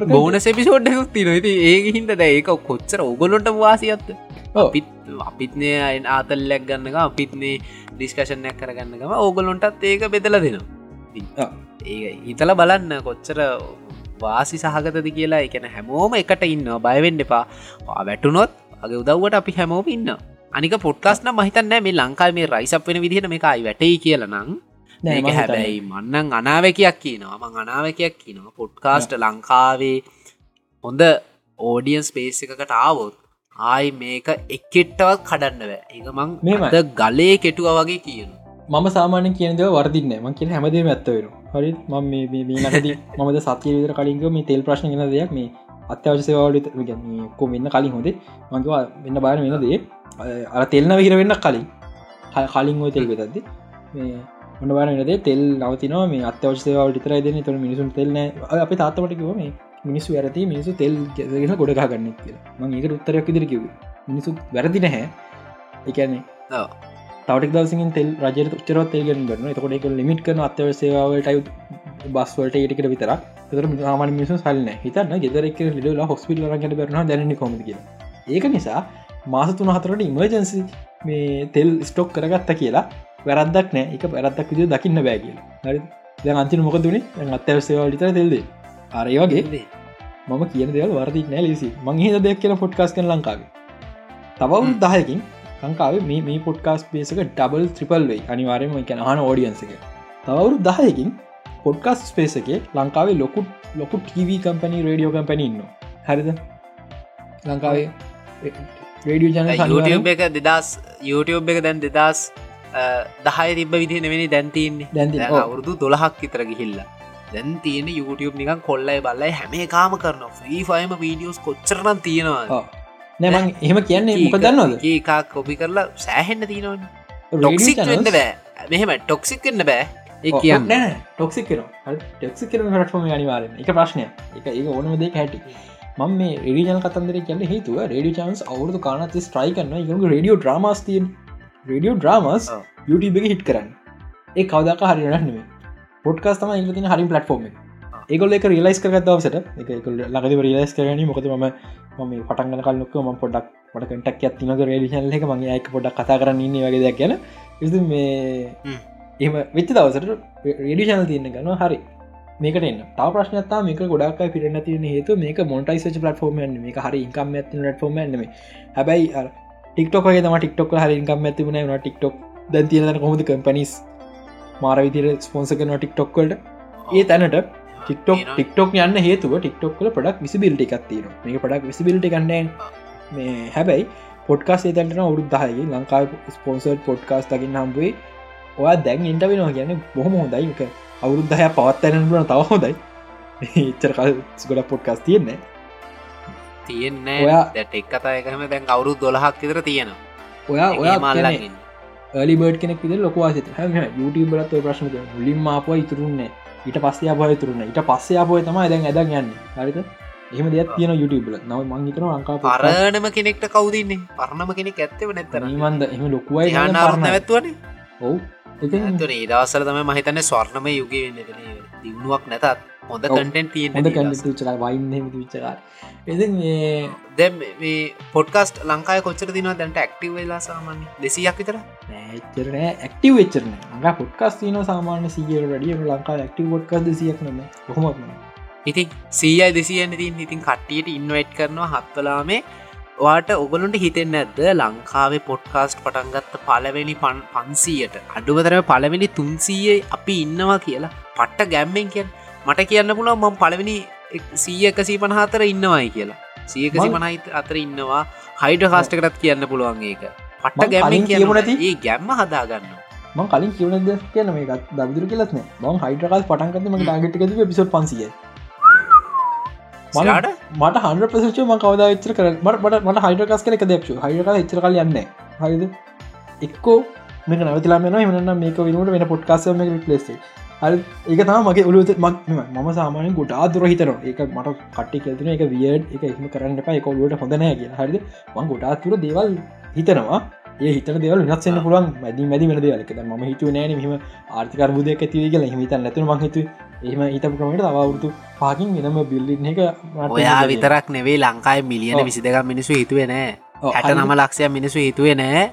බෝන සෙපිසෝඩ් ති නොති ඒ හින්ද ඒක කොච්චර ඔගොලොට වාසියත්ත අපිත් අපිත්නය අයින් ආතල්ලැක් ගන්නක අපිත්නේ ඩිස්කශනයක් කරගන්නකම ඕගොලොන්ටත් ඒක බෙදල දෙනවා. ඒ හිතල බලන්න කොච්චර වාසි සහගතද කියලා. එකන හැමෝම එකට ඉන්න බයවෙන්ඩ එපා. වැටුනොත් අගේ උදව්වට අපි හැමෝම ඉන්න අනික පොට්කාස්න මහිතන්න මේ ලංකා මේ රයිසප් වෙන විදිහට මේ අයි වැටයි කියලනං ඒක හැබැයි මන්නන් අනාවකයක් කියනවා. මං අනාවකයක් කියනවා. පොඩ්කාස්ට ලංකාවේ හොඳ ඕඩියන්ස් පේස් එකකට ආවොත් ආයි මේක එක්කෙට්ටවත් කඩන්න බෑ. එක මං මේමද ගලේ කෙටුව වගේ කියනවා. මම සාමානය කියනද වර්දින්න ම කිය හැමදේ ඇත්ත වෙන හරි? ම මද සත්‍ය විතර කලින්ග මේ තෙල් ප්‍රශ්න ගෙන දෙයක් මේ අත්‍යවශසවාලට කො වෙන්න කලින් හොදේ මංගවා වෙන්න බාර වෙන දේ. අර තෙල්න විහිර වෙන්න කලින්. කලින් ඔය තෙල් වෙතද මේ මොන බාර වෙනදේ තෙල් නවතිනවා. මේ අත්‍යවශසවාලට තරයි දෙන්න. තුළ මිනිසුන් තෙල්න අප තාත්තමටකිව මේ මිනිස්සු ඇරති මිනිසු තෙල් ගෙන ගොඩගා ගන්න කියලා. මං ඒකට උත්තරයක් ඉදිරි කිව මිනිසු වැරදි නැහැ. එකන්නේ තවට දසින් තෙල් රජයට උච්චරත් තේගෙන කරන තකොට එක ලිමිට කන අත්‍යවසේවාවලට බස්වලට ඒටිකට විතර තර මාම මිසු සල්න හිතන්න ගෙදරක් ලිඩල හොස්පිල් රගට බරන දැන කොම කිය ඒක නිසා මාස තුන හතරට ඉමර්ජන්සි මේ තෙල් ස්ටොක් කරගත්ත කියලා වැරද්දක් නෑ. එක පැරත්තක් විදිය දකින්න බෑ කියලා. හරි දැ අන්තින මොක දුනේ අත්‍යවසේවාලිතර තෙල්දේ අරය වගේ මම කියන දෙවල් වර්දි නෑ ලෙසි මංහිද දෙයක් කියලා පොට්කාස් කන ලංකාවේ. තවවුන් දහයකින් ලංකාව මේ පොඩ්කාස් පේසක ඩබල් ත්‍රිපල් වෙයි. අනිවාරයම එකන හන ෝඩියන්සක තවරු දහයකින් පොඩ්කාස් ස්පේස එක ලංකාවේ ලොකු ලොකු ටව කම්පනි රඩියෝ කම්පැන ඉන්න හරිද? ලංකාවේ රඩිය ජන YouTube එක දෙදස් YouTube එක දැන් දෙදස් දහය තිබ විදි නෙවෙනි දැන්තින්නේ දැන්ති අවුරුදු දොළහක් විතර ගිහිල්ලා. දැන් තියෙන YouTube නිකන් කොල්ලයි බල්ලයි හැම කාම කරන ්‍රී ෆයිම වීඩියෝස් කොච්චරනම් තියෙනවා නෑමං එහෙම කියන්නේ මොක දන්නවද? ඒකා කොපි කරලා සෑහෙන්න තියනවන. ටොක්සික් වෙන්න බෑ. මෙහෙම ටොක්සික් කන්න බෑ. ඒ කියන්න. ටොක්සික් කර ටෙක්සි කර රටම අනිවාරෙන් එක ප්‍රශ්නය එක ඒ ඕනම දෙක හැටි. මං මේ රඩියල් කතන්දර කියල හේතුව රඩිය චන්ස් අවුරදු කානති ස්ට්‍රයි කරන්න යක රඩියෝ ්‍රමස්තියෙන් රඩියෝ ්‍රමස් ඔව්. YouTube එක හිට කරන්න. ඒ කවදක හරි රන්නේ පොඩ්කාස් තම ඉතින හරි පලටෆෝර්ම ඒකොල එක. රිලයිස් කරගත් දවසට එක ලඟද රිලයිස් කරන මොකද ම ම පටන්ගල කල්ලොක්ක ම පොඩක් පට කටක් ඇත්තිනක රේඩිෂන් එක. මගේ අයක පොඩක් කතා කරන්න ඉන්න වගේ දෙයක් ගැන ඉ මේ. එම වෙච්ච දවසට රේඩිෂනල් තියන්න ගන්න හරි. මේකට තා ප්‍රශ්නතා මේක ගොඩක් පිරන තියන හේතු මේක මොටයිස පලටෆෝර්ම මේක හරි ඉකම් ඇති ටෆෝර්ම ම හැබැයි ටික්ටොක ම ටික්ටොක් හරි ඉකම් ඇතිබුණ න ටික්ටොක් දැන් තියෙන කොමද කම්පනිස් මාර විදිර ස්පොන්සකන ටික්ටොක්වලට ඒ තැනට ටික්ටොක්. ටික්ටොක් යන්න හේතුව ටික්ටොක්ල පඩක් විසිබිල්ට එකක්තිීර මේ පඩක් විසිබිල්ට කන්නෑ මේ හැබැයි පොඩ්කාස් ඒතැටන අවුරුත් දහයි ලංකාව ස්පොන්සර් පොඩ්කාස් තකින් හම්බුවේ ඔයා දැන් ඉන්ට වෙනවා කියන බොහොම හොඳයික අවුරුද්ධහය පවත්තැන ලන තව හොඳයි. එච්චර කල් ගොඩ පොඩ්කාස් තියෙන්නේ තියෙන්නේ ඔයා- දැට එක් කතායකම දැන් අවුරුත් දොලහක් විතර තියෙනවා. ඔයා ඔයා මල්ලගින් ලි බඩ් කෙනෙක් විද ලොකවාසිත හ යුටබලත් ප්‍රශ්න මුලින් අප ඉතුරුන්නේ ඊට පස්සේ අපය තුරුන්න ඊට පස්සේ අපය තමයි දැන් ඇදන් යන්න. හරිත එහම දෙයක් තියෙන යුටබල නව මංගිතන ලංකා පරණම කෙනෙක්ට කවදන්නේ පරණම කෙනෙක් ඇත්තව නැත්තර මන්ද එම ලොකුවයි ඇත්වන ඔවු. ඇතුන ඒදවසල තම මහිතන්න ස්වර්ණම යුග දියුණුවක් නැතත් හොඳ. කටෙන් තියෙන හොඳ කැඩ චලා වයින්න විච්චකාර එ මේ දැම් මේ පොඩ්කස්ට ලංකාය කොච්චර දින දැන්ට ඇක්ටව වෙලා සාමාන්‍ය දෙසියක් විතර? ඇච්චරන ඇක්ටව වෙච්චරන අඟ පොට්කස් තින සාමාන්‍ය සිියර ඩිය ලංකා ඇක්ටව පොට්කස් දෙසියක් නම හොමත්ම ඉතින් සීයයි දෙසියන්න තින් ඉතින් කට්ටියට ඉන්වයිට් කරනවා හත්වලාමේ. වාට ඔගලුන්ට හිතෙන් ඇද්ද ලංකාවේ පොඩ්කාස්ට් පටන්ගත්ත පලවෙනි පන් පන්සීයට. අඩුවදරම පලවෙනි තුන්සීය අපි ඉන්නවා කියලා. පට්ට ගැම්මෙන් කියන් මට කියන්න පුළා මම පලවෙනි සීය එකසී පනහතර ඉන්නවායි කියලා. සියකසි මං- පනහිත අතර ඉන්නවා. හයිඩ කාස්ටකටත් කියන්න පුළුවන් ඒක. පට්ට මං ගැම්මෙන් කලින් කියපු කියන නැති- ඒ ගැම්ම හදාගන්න මං කලින් කියවන ද කියන මේකත් දවිදුර කියලත්න මං හයිටකල් පටන්ගත මගේ ටාගට් එක පිසොත් පන්සිය මට හන්ඩ ප්‍රසච ම කවද ච්චර කර මට මට හයිඩකස් කන එක දෙක්ෂ හයිඩක එච්චර කල යන්න හරිද? එක්කෝ මේක නවතිලා මෙන හමන මේක වෙනට වෙන පොට්කාස මේ ලෙස්ේ ඒක තම මගේ ඔලු මම සාමානය ගොඩා දුර හිතන ඒක මට කට්ටි කෙල්තින එක වියඩ් එක එහම කරන්න එපා. එක ඔලුවට හොඳනෑ කිය හරිද? මං ගොඩා තුර දේවල් හිතනවා. ඒ හිත දෙවල් නත්සන්න පුලන් මැදි මැදි වෙන දෙවලක ම හිතු නෑන මෙම ආර්ථකරබුදය ඇතිව කියල. හිත නැතුන මංහිතු එහම හිතපු කමට අවුරුතු පාකින් වෙනම බිල්ලින එක ඔයා හිතෙනවා. විතරක් නෙවේ ලංකායි මිලියන. විසි දෙක මිනිසු හිතුවේ නෑ. හරි. නම ලක්ෂය මිනිසු හිතුවේ නෑ.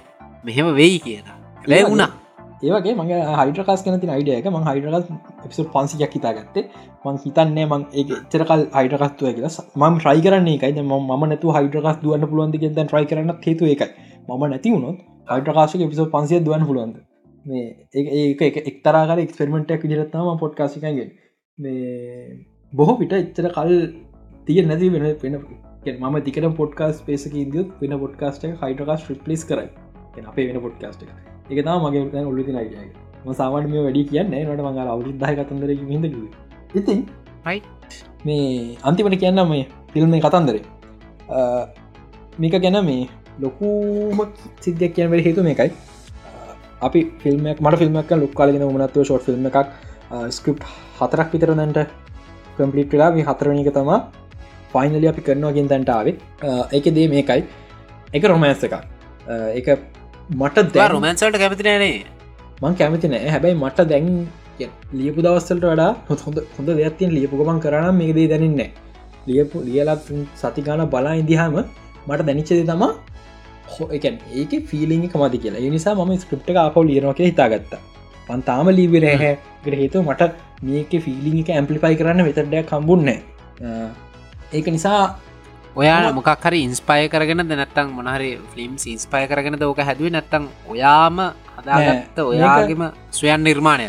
මෙහෙම වෙයි කියලා. ලැ වුණා ඒවගේ මගේ හයිඩරකස් කනති අයිඩියක මං හයිඩරකස් පිසු පන්සියක් හිතා ගත්තේ මං හිතන්නේ මං ඒ චරකල් හයිඩරකස්තුව කියලා. මම ට්‍රයි කරන්නේ එකයිද ම නැතු හයිඩරකස් දුවන්න පුළුවන්ද ගෙද ට්‍රයි කරන්න හේතු එකයි මම නැති වුණොත් හයිඩරකාශක පිසෝ පන්සිය දුවන් පුළුවන්ද? මේ ඒ ඒක එක්තරාකර එක්ස්පෙරමෙන්ටක් විදිරත්නම පොඩ්කාසිකගේ මේ බොහෝ පිට එච්චර කල් තිය නැති වෙන වෙන මම තිකට පොඩ්කාස් පේසක ඉදියුත් වෙන පොඩ්කාස්ට හයිඩරකාස් ්‍රිප්ලිස් කරයි. අපේ වෙන පොඩ්කාස්ට එක තම මගේ ඔල්ලු නයි ම සාමාට මේ වැඩි කියන්න නට මඟ අවුද්ධහ කතන්දර හිද ඉතින් Right. මේ අන්තිමට කියන්න මේ ෆිල්ම් කතන්දරේ. මේක ගැන මේ ලොකුම සිද්ධයක් කියනවර හේතු මේකයි. අපි ෆිල්මක් මට ෆිල්මක් ලොක් කාලගෙන මනත්ව ෂෝට් ෆිල්ම් එකක් ස්ක්‍රප් හතරක් විතර දැන්ට කම්පලිට වෙලා හතරණක තමා ෆයිනලි අපි කරනවාගෙන් තැන්ටාවේ එක දේ මේකයි. එක රොමෑන්ස එකක්. එක මට රොමන්සල්ට කැමතිනෑනේ මං කැමති නෑ. හැබැයි මට දැන් ලියපු දවස්සලට වඩා හොඳ හොඳ දෙයක්තියෙන් ලියපුගමන් කරන මේක දේ දැනන්නේ ලියපු ලියලත් සතිගාන බලා ඉදිහාම මට දැනිච්චද තමා හෝ එකන් ඒක ෆිලිං කමති කියලා. නිසා ම ස්ක්‍රප්ට ආපව ලියනක හිතාගත්තා. පන්තාම ලීවරහැ ග්‍රහේතු මට මේක ෆිලිං එක ඇම්පලිපයි කරන්න වෙතඩයක් කම්බුන්න ඒක නිසා ඔයා මොකක් හරි ඉන්ස්පය කරගෙන දැනත්තං මොනහරි ෆිල්ම් ඉන්ස්පය කරගෙන ඕක හැදුව නැත්තං ඔයාම හදාගත්ත ඔයාගේම සුවයන් නිර්මාණය.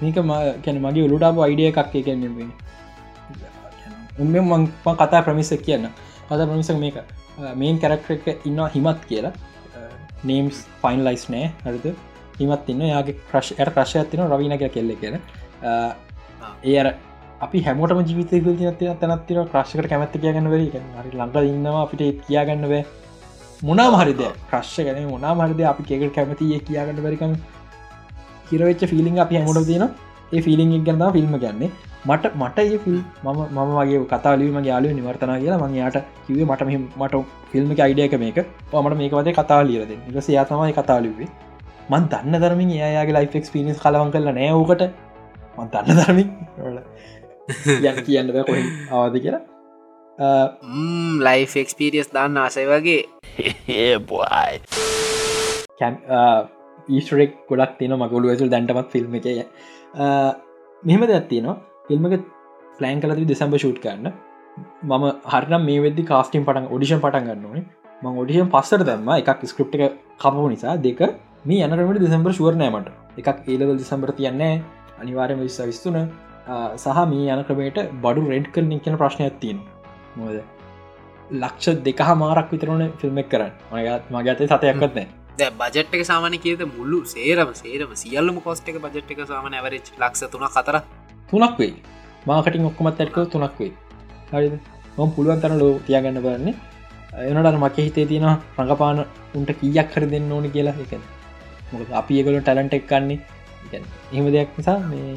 මේක කැන මගේ ඔලුටාප අයිඩිය එකක් කියන්නෙ උම මං කතා ප්‍රමිසක් කියන්න. කතා ප්‍රමිසක් මේක. මේන් කැරක්ට එක ඉන්න හිමත් කියලා. නේම්ස් ෆයින්ලයිස් නෑ හරිද? හිමත් ඉන්න යාගේ ක්‍රශ් ඇට ප්‍රශ් ඇතින රවිනක කෙල්ල කියෙන ඒ අපි හැමෝටම ජීවිතය තින තැනත්තිර ක්‍රශ්කට කැමැත්ත කියගන්න වර හරි ලඟ ඉන්නවා අපිට කියාගන්න වේ මොනා මහරිද ක්‍රශ්ය ගැන මොනා මරිද අපි කෙකට කැමතිය කියාගන්න වැරිකම කිරවෙච්ච ෆිලිං අපි හැමෝට තියෙන ඒ ෆිලිං ගන්න ෆිල්ම් ගන්නේ මට මට ඒ ෆිල් මම මම වගේ කතාලීම යාලු නිවර්තනා කියලා මං යාට කිවේ මට මෙ මට ෆිල්ම් අයිඩියක මේක. පමට මේක වදේ කතා ලියරද ඉස යා තමයි කතාලිවේ මන් දන්න දරමින් ඒයාගේ ලයිෆ එක්ස්පිනිස් කලවන් කරල නෑෝකට මන් දන්න දරමින් යන් කියන්න කොහ අවද කියලා ලයිෆ එක්ස්පිරියස් දන්න ආසයි වගේ ඊස්ටරෙක් ගොඩක් තින මගුලු ඇසල් දැන්ටමත් ෆිල්ම් එකය මෙහෙම දැත්තිනවා ෆිල්ම් එක පලෑන් කලති දෙසම්බ ෂූට් කරන්න. මම හරනම් මේ වෙදදි කාස්ටිම් පටන් ඔඩිෂන් පටන් ගන්නනේ ම ඔඩිෂන් පස්සර දැම්ම එකක් ස්ක්‍රප් එක කපපු නිසා. දෙක මේ යනරමට දෙසම්බර ශුවරණෑමට එකක් ඒලවල් දෙසම්බර තියන්නේ අනිවාරම විස්ස විස්තුන සහ මේ යන ක්‍රමයට බඩු රෙඩ් කරන කියන ප්‍රශ්නයක් තියෙන් මොද ලක්ෂ දෙක මාරක් විතරන ෆිල්ම්ක් කරන්න. මගත් මගතේ සතයක්කත් නෑ බජට් එක සාමාන කියද මුල්ලු සේරම සේරම සියල්ලම කොස්ට එක බජට් එක සාමන ඇවරච් ලක්ෂ තුන කතර තුනක් වෙයි. මාකටින් ඔක්කොමත් ඇටක තුනක් වෙයි. හරි මොම් පුළුවන් තන ලෝ තියාගන්න බන්නේ එනට මක හිතේ තියෙන රඟපාන උන්ට කීයක් කර දෙන්න ඕනි කියලා. එක මොක අපි ඒගොල ටැලන්ට එක් කන්නේ එහෙම දෙයක් නිසා මේ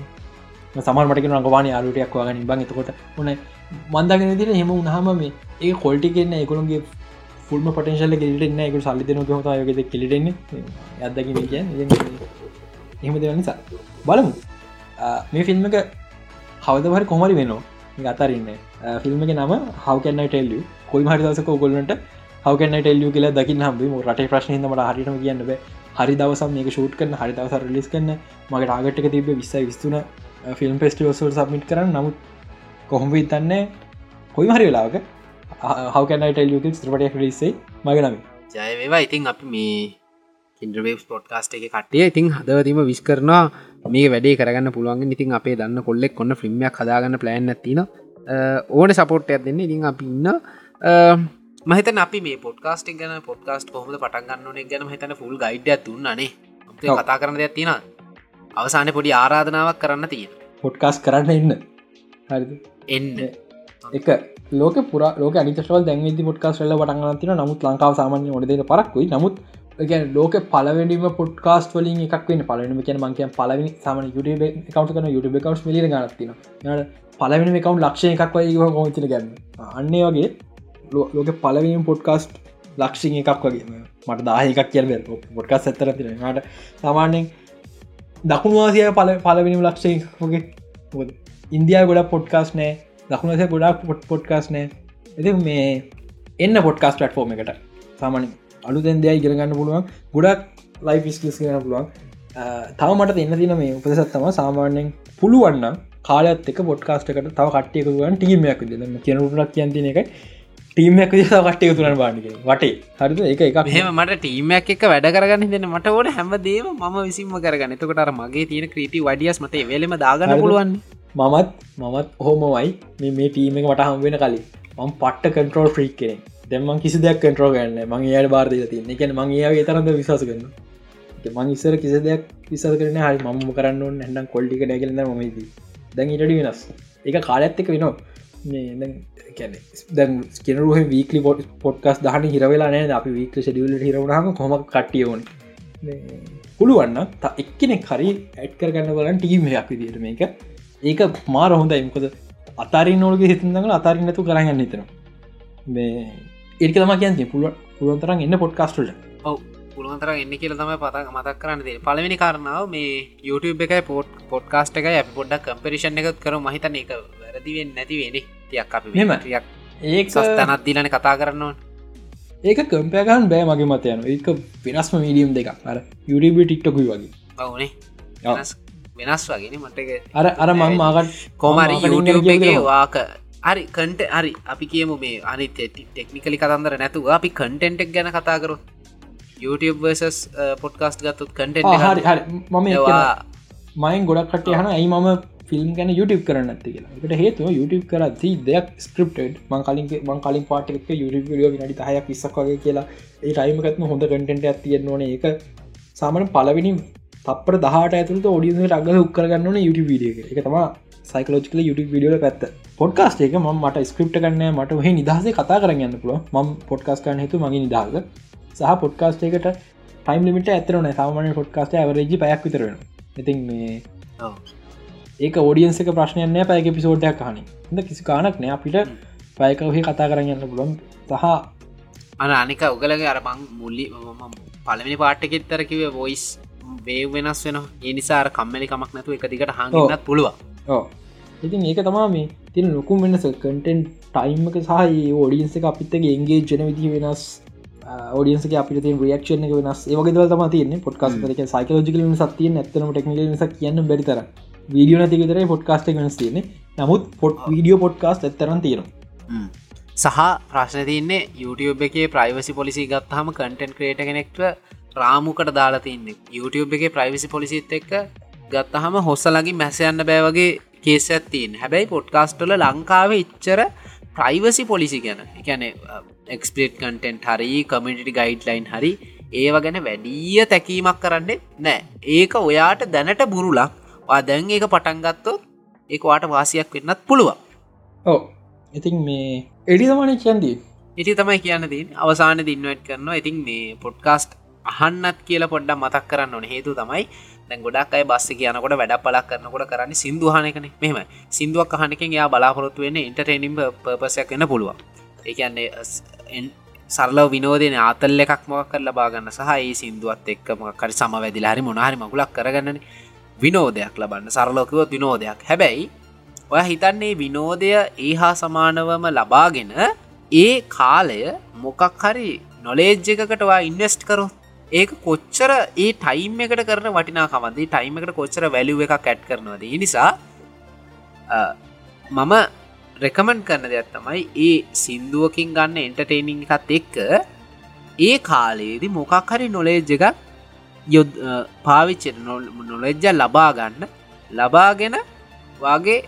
සමර්මට රඟවාන අලුටයක් වගන්න බං. එතකොට උන මන්දගෙන දින හෙම උනහම මේ ඒ කොල්ටි කියන්න එකොළන්ගේ ෆුල්ම පටන්ශල කෙලිටෙන්න එක සල්ලි දෙන හත යගෙද කෙලිටෙන්නේ. අදකි කිය එහෙම දෙව නිසා. බලමු. මේ ෆිල්ම් එක කවදවර කොමරි වෙනවා. ගතරන්න ෆිල්ම එක නම හවකන්න ටෙල්ලිය කොයි හරි දසක ගොලට හවකන්න ටෙල්ලිය කියලා දකින්න හම්බේ රට ප්‍රශ්නහිදමට හරිටම කියන්න බෑ. හරි දවසම් මේක ෂූට් කන හරි දවස රිලිස් කන්න මගේ ටාගට්ක තිබ විස්ස විස්තුන. ෆිල්ම් පෙස්ටිවසල් සබමිට් කරන්න. නමුත් කොහොම ඉතන්නේ කොයි හරි වෙලාවක. හවකනයිට ත්‍රපටය රිසේ මගේ නම ජයවේවා ඉතින් අපි මේ කින්ඩ්‍රවේස් පොඩ්කාස්ට එක කටේ ඉතින් හදවතීම විස් කරනවා මේ වැඩේ කරගන්න පුළුවන් ඉතින් අපේ දන්න කොල්ලෙක් කොන්න ෆිල්ම්යක් හදාගන්න ප්ලෑන් තින ඕන සපෝට්ටයක් දෙන්න. ඉතින් අපි ඉන්න. මහිත අපි මේ පොඩ්කාස්ට ගන පොඩ්කාස්ට කොහොම පටන්ගන්න ගැන හිතන ෆුල් ගයිඩ දුන්නනේ. කතා කරන දෙයක් තින අවසාන පොඩි ආරාධනාවක් කරන්න තියෙන පොඩ්කාස් කරන්න එන්න. හරි එන්න. එක. ලෝක පුර ලෝක අනිතශවල් දැන්විදි පොඩ්කාස් ල පටන්ගන්න තින නමුත් ලංකාව සාමාන්‍ය ොඩද පරක්කුයි නමුත් ගැන ලෝක පලවෙඩිම පොඩ්කාස් වලින් එකක් වෙන පලන කියන මංකය පලවනි සම YouTube කවට් කන YouTube කවස් මිලි ගනත්තින පලවෙන එකකවුන් ලක්ෂය එකක් වයි ගොමතින ගැන්න අන්නේ වගේ ලෝක පලවීම පොඩ්කාස්ට් ලක්ෂි එකක් වගේ. මට දාහකක් කියල පොඩ්කාස් ඇත්තර තින ට සාමාන්‍යෙන් දකුණවාසිය පල පලවෙනිම ලක්ෂයගේ ඉන්දයා ගොඩ පොඩ්කාස් නෑ. දකුණසේ ගොඩක් පොට් පොඩ්කාස් නෑ. එති මේ එන්න පොඩ්කාස් ටෆෝර්ම එකට. සාමානින් අලුතැන් දෙයක් ඉගෙනගන්න පුළුවන්. ගොඩක් ලයි ිස්කස් ගන්න පුළුවන්. තව මට එන්න තින මේ උපසත්තම සාමාන්‍යෙන් පුළුවන්න කාලත් එක පොඩ්කාස්ට එකට තව කට්ටියකුවන් ටීමයක් දෙම කියනටක් කියන්තින එක ටීමක් කට්ටය තුරන් බාඩික වටේ. හරිද? එක එක මෙහම මට ටීමක් එක වැඩ කරගන්න දෙන්න මට ඕන හැමදේම ම විසිම කරගන්න. එතකට මගේ තියෙන ක්‍රීටි වඩියස් මත වෙලම දාගන්න පුළුවන් මමත් මමත් හෝමවයි මේ ටීම එක මට හම්වෙන කලින්. මම පට්ට කන්ට්‍රෝල් ්‍රීක් කෙනෙක්. දෙම කිසි දෙයක් කටරෝ ගන්න මං යට බාර්දල තින්න එක මං ඒගේ තරද විශවාස කරන්න මං ඉස්සර කිසි දෙයක් විසස කරන හරි මම කරන්න හැඩම් කොල්ඩික ඩැගලන්න මයිද දැන් ඉටඩි වෙනස්. එක කාලඇත්තක වෙනවා දැ ස්කනරුහ වීකලි පොට් පොට්කස් දහන හිරවෙලා නෑ අපි වීක ෂඩියල හිරවුණහම කොම කටියෝන පුළුවන්න ත එක්කනෙක් හරි ඇඩ් කරගන්න බලන් ටීමයක් විදිට මේක. ඒක මාර හොඳයි. මොකද අතාරි නෝලගේ හිතදඟල අතාරින්නතු කරගන්න හිතනවා. මේ ඒක තම කියන්ති පුළුව පුළුවන්තරන් එන්න පොඩ්කාස්ටල ඔව. පුළුවන්තර එන්න කියල තම පතක් මතක් කරන්න දේ පලවෙනි කාරණාව මේ YouTube එකයි පොට් පොඩ්කාස්ට එක ඇ පොඩ්ඩක් කම්පිරිෂන් එකත් කර මහිතන එක වැරදිවෙන් නැතිවෙනි තියක් අපි මෙම ඒක තනත් දිලන කතා කරන්නවා ඒක කම්පයගන් බෑ මගේ මතයන ඒක වෙනස්ම මීඩියම් දෙක අර YouTube ටික්ටකුයි වගේ ඔවනේ. වෙනස් වගෙන මට අර අර මං මාගට කෝමරි YouTube එක වාක. හරි කන්ට හරි අපි කියමු මේ අනි ටෙක්නිකලි කතන්දර නැතුව අපි කන්ටෙන්ටක් ගැන කතාකරු YouTube වර්සස් පොඩ්කාස්ට ගත්තුත් කටෙන්ට හරි හරි. මම මයින් ගොඩක් කට හන ඇයි මම ෆිල්ම් ගැන YouTube කරන්න ඇති කියලා. එකට හේතුව YouTube කරදි දෙයක් ස්ක්‍රප්ට මං කලින් මං කලින් පාටක YouTube ියෝ නඩි හයක් පිස්සක් වගේ කියලා ඒ ටයිමකත්ම හොඳ කටෙන්ට ඇතියෙන් ඕන. එක සාමන පලවිනි තපර දහට ඇතුළට ඔඩිය අගල උක්කරගන්නන YouTube වීඩිය එක. තම සයිකලෝජිකල YouTube විඩියල පැත්ත. පොඩ්කාස්ට එක ම මට ස්ක්‍රප්ට කන්න මට හ නිදහසේ කතා කරගන්න පුළුව ම පොඩ්කාස් කන්න හතු මගේ නිදහස. සහ පොඩ්කාස්ට එකට ටයිම් ලිමිට ඇතරන සාමාන පොඩ්කාස්ට ඇවරජි පැයක් විතරෙන ඉතින් මේ ඒක ෝඩියන්සක ප්‍රශ්නයන්න පැක පිසෝඩ්ඩයක් කහන ද කිසි කානක් නෑ. අපිට පයක ඔහි කතා කරන්න පුළොන් සහ අන අනික උගලගේ අරමං මුල්ලි පළමිනි පාට්ටකෙත්තර කිව වොයිස් වේ වෙනස් වෙන ඒ නිසාර කම්මලි කමක් නැතු එක දිකට හඟන්නත් පුළුව ඉතින් ඒක තමා මේ තින ලොකුම් වෙනස. කටෙන් ටයිම්ක සහ ෝඩියන්ස එක අපිත්තගේ එන්ගේ ජන විදි වෙනස් ෝඩියන්ස අපිට රියක්ෂණ එක වෙනස්. ඒවගේ තම තියන්නේ. පොට්කාස් ක සයිකලෝජිකල සතිය ඇත්තනම ටෙක්නල නිසා කියන්න බැරිතර වීඩියෝ නතිකතර පොඩ්කාස්ට වෙනස් තියන්නේ. නමුත් පොට් වීඩියෝ පොඩ්කාස් ඇත්තරන් තියෙනවා. සහ ප්‍රශ්න තියන්නේ YouTube එකේ ප්‍රයිවසි පොලිසි ගත්හම කටන් ක්‍රේට කෙනෙක්ට රාමුකට දාලා තින්නේ. YouTube එකේ ප්‍රයිවිසි පොලිසිත් එක්ක ගත්තහම හොස්සලගේ මැසයන්න බෑවගේ කේස ඇත්තින් හැබැයි පොඩ්කාස්ටල ලංකාව ඉච්චර ප්‍රයිවසි පොලිසි ගැන එකැන එක්ස්පේට් කටෙන්ට් හරි කමිටි ගයිඩ්ලයින් හරි ඒව ගැන වැඩිය තැකීමක් කරන්නේ නෑ. ඒක ඔයාට දැනට බුරුලක් දැන් ඒක පටන්ගත්තොත් ඒවාට වාසියක් වෙන්නත් පුළුවන්. ඕ ඉතින් මේ එඩි තමන කියන්දී ඉති තමයි කියන්න දී අවසාන දින්නවට කරනවා. ඉතින් මේ පොඩ්කාස්ට් අහන්නත් කියල පොඩ්ඩ මතක් කරන්න ඕන. හේතු තමයි දැ ගොඩක් අයි බස්ස කියනකොට වැඩ පලක් කරනකොට කරන්න සිින්දුහනකන මෙම සිින්දුවක් අහනකින් යා බලාපොරොත්තු වෙන්න ඉන්ටර්ටේනිම් පපසයක් වෙන පුළුවන්. ඒකන්නේ සරල විනෝදන ආතල් එකක් මොක් කර ලබාගන්න සහ ඒ සිින්දුවත් එක්කම කර සම වැදිලා හරි මොනහරි මගුලක් කරගන්න විනෝදයක් ලබන්න. සරලෝකවොත් විනෝදයක්. හැබැයි ඔය හිතන්නේ විනෝදය ඒ හා සමානවම ලබාගෙන ඒ කාලය මොකක් හරි නොලේජ් එකකටවා ඉන්වස්ට් කරොත් ඒක කොච්චර ඒ ටයිම් එකට කරන වටිනා කමන්දී ටයිම් එකට කොච්චර වැලිුව එකක් ඇට් කරනවද? නිසා මම රෙකමන් කරන දෙයක් තමයි ඒ සින්දුවකින් ගන්න එන්ටර්ටේනිං එකත් එක්ක ඒ කාලයේදි මොකක් හරි නොලේජ් එකක් යොද් පාවිච්ච නොලෙජ්ජ ලබා ගන්න. ලබාගෙන වගේ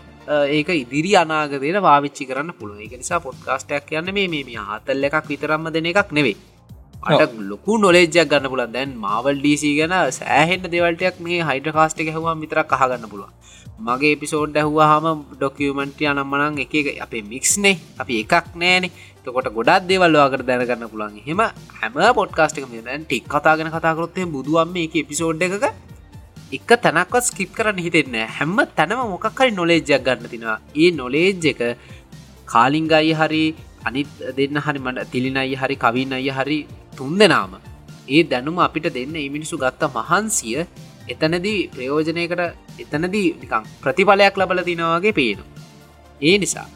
ඒක ඉදිරි අනාගදයට පාවිච්චි කරන්න පුළුව එක නිසා පොඩ්කාස්ටයක් කියන්න මේ මේ හතල්ල එකක් විතරම්ම දෙන එකක් නෙවෙයි. අට ලොකු නොලේජයක් ගන්න පුලන් දැන් මාවල් ඩීසි ගැන සෑහෙන්ට දෙවල්ටයක් මේ හයිට කාස්ට හවා විතර කහගන්න පුළුව මගේ පිසෝඩ් ඇහවාහම ඩොකියමෙන්ටිය අනම්මනං එක අපේ මික්ස්නේ අපි එකක් නෑනේ තකොට ගොඩක් දේවල්වාකට දැනගන්න පුළන් හෙම හැම පොඩ්කාස්ටික දැන් ටික් කතාගෙන කතාකරොත්තේ බුදුුවම්ම එක පිසෝඩ් එකක එක තැනක්වත් ස්කිප් කරන්න හිතෙන්න හැම තැනම මොකක්හරි නොලේජ්ජක් ගන්න තිනවා ඒ නොලේජ් එක කාලිංගයි හරි අනිත් දෙන්න හරි මට තිලිනයි හරි කවින් අය හරි තුන් දෙනාම ඒ දැනුම අපිට දෙන්න ඉමිනිසු ගත්ත මහන්සිය එතනදී ප්‍රයෝජනයකට එතනදී නිකං ප්‍රතිඵලයක් ලබල තිනවාගේ පේනු. ඒ නිසා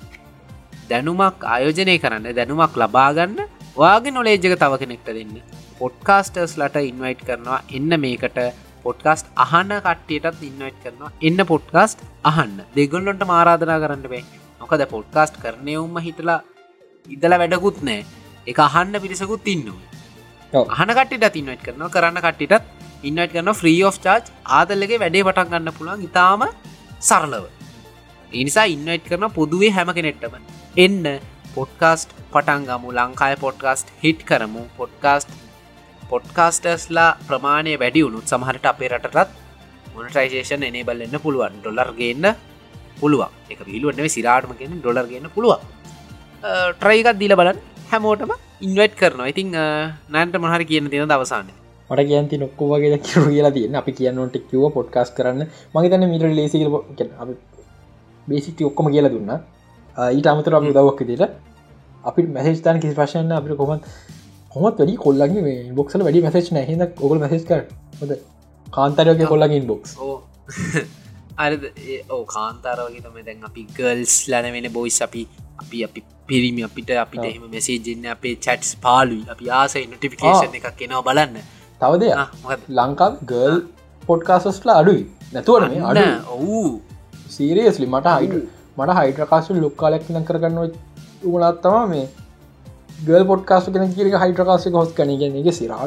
දැනුමක් ආයෝජනය කරන්න දැනුමක් ලබාගන්න වාගේ නොලේජක තව කෙනෙක්ට දෙන්න. පොඩ්කාස්ටර්ස් ලට ඉන්වයිට් කරනවා එන්න මේකට. පොඩ්කාස්ට් අහන්න කට්ටියටත් ඉන්නවයිට් කරනවා එන්න පොඩ්කාස්ට් අහන්න. දෙගොල්ලොන්ට මාරාධනා කරන්න බෑ. මොකද පොඩ්කාස්ට් කරනයවුම්ම හිතලා ඉදල වැඩකුත් නෑ. එක අහන්න පිරිසකුත් ඉන්නවා. අහනකට ඉන්නට කරන කරන්න කට්ටිටත් ඉන්නට කරන of චාර්ජ් ආදල්ලගේ වැඩේ පටන් ගන්න පුළුවන් ඉතාම සරලව. එනිසා ඉන්නයිට් කරන පොදුවේ හැම කෙනෙට්ටම එන්න පොඩ්කාස්ට් පටන්ගමු ලංකාය පොඩ්කාස්ට් හිට් කරමු. පොඩ්කාස්ට් පොඩ්කාස්ටර්ස්ලා ප්‍රමාණය වැඩි වුණුත් සමහට අපේ රටත් මොනටයිසේෂන් එනබල් එන්න පුළුවන්. ඩොලර් ගන්න පුළුවන්. එක පිලුවන්නේ සිරාටම කියෙන ඩොලර් ගන්න පුළුවන්. ට්‍රයිකත් දීල බලන් හැමෝටම ඉන්වට් කරනවා. ඉතිං නෑන්ට මොහරි කියන තියෙන දවසාන්න මට කියන්ති නොක්කෝ වගේ කිරු කියලා තියන්න. අපි කියන්නට කිව පොඩ්කාස් කරන්න. මගේ තන්න මිට ලේසි බේසිටි ඔක්කොම කියලා දුන්න. ඊට අමතර අපි දවක් දිට අපි මැසේස්ථාන කිසි ප්‍රශ්න අපි කොමත් හොමත් වැඩි කොල්ලගේ බොක්සල වැඩි මැසේච් නහිද ඔගල් මැසේස් කර හොද කාන්තරයක කොල්ලගින් බොක්ස් අර ඕ කාන්තාරවගේ තම දැන් අපි ගල්ස් ලන වෙන බොයිස් අපි අපි අපි පිරිමි. අපිට අපිට එහම මෙසේජන්න අපේ චැට්ස් පාලුයි අපි ආසයි නොටිෆිකේෂන් එකක් කෙනවා බලන්න. තවද ලංකා ගල් පොඩ්කාසස්ලා අඩුයි. නැතුවන අඩ ඔවු. සීරියස්ලි මට හයිට මට හයිටකාසු ලොක්කාලක් න කරගන්න උගලත්තවා මේ ගල් පොට්කාස කන කිර හයිටකාස හොස් කනගෙන එක සිරා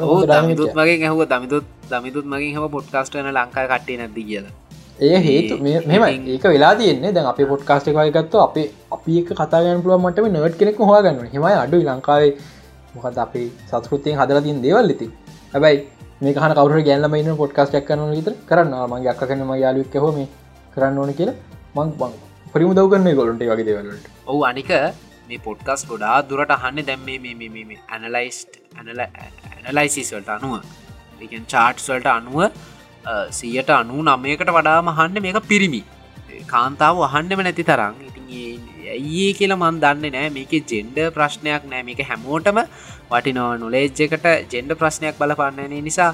මගේ හව දමිතුත් දමිතුත් මගේ හම පොට්කාස්ටන ලංකා කට්ටේ නැති කියලා. ඒ හේතු මෙම ඒක වෙලා තියන්නේ. දැන් අප පොට්කාස්ට එකගත්ත අපේ අපි එක කතාගන්න පුළුව මටම නොවට කෙනෙක් හවාගන්න හෙමයි අඩු ලංකාවේ. මොකද අපේ සත්කෘතියෙන් හදල තින් දේවල් ලිති හැබයි මේ කහන කවර ගැල්ලමයින්න පොට්කාස්ටක් කරන විතර කරන්න. මගේ අක්කන ම යාලුක් හොම කරන්න ඕන කියලා. මං බං පරිම දවගන්න ගොලොන්ට වගේ දේවලට ඔවු අනික මේ පොඩ්කස් ගොඩා දුරට අහන්න දැම් ඇනලයිස්ට් ඇනලයිසිස්වලට අනුව. චාට්ස්වලට අනුව සියට අනු නමයකට වඩා මහන්න මේක පිරිමි. කාන්තාව අහන්නෙම නැති තරම්. ඉතින් ඇයි කියලා මන් දන්න නෑ මේක ජෙන්ඩ ප්‍රශ්නයක් නෑ මේක හැමෝටම වටිනෝ නොලේජ්ජකට ජෙන්ඩ ප්‍රශ්නයක් බලපන්නන නිසා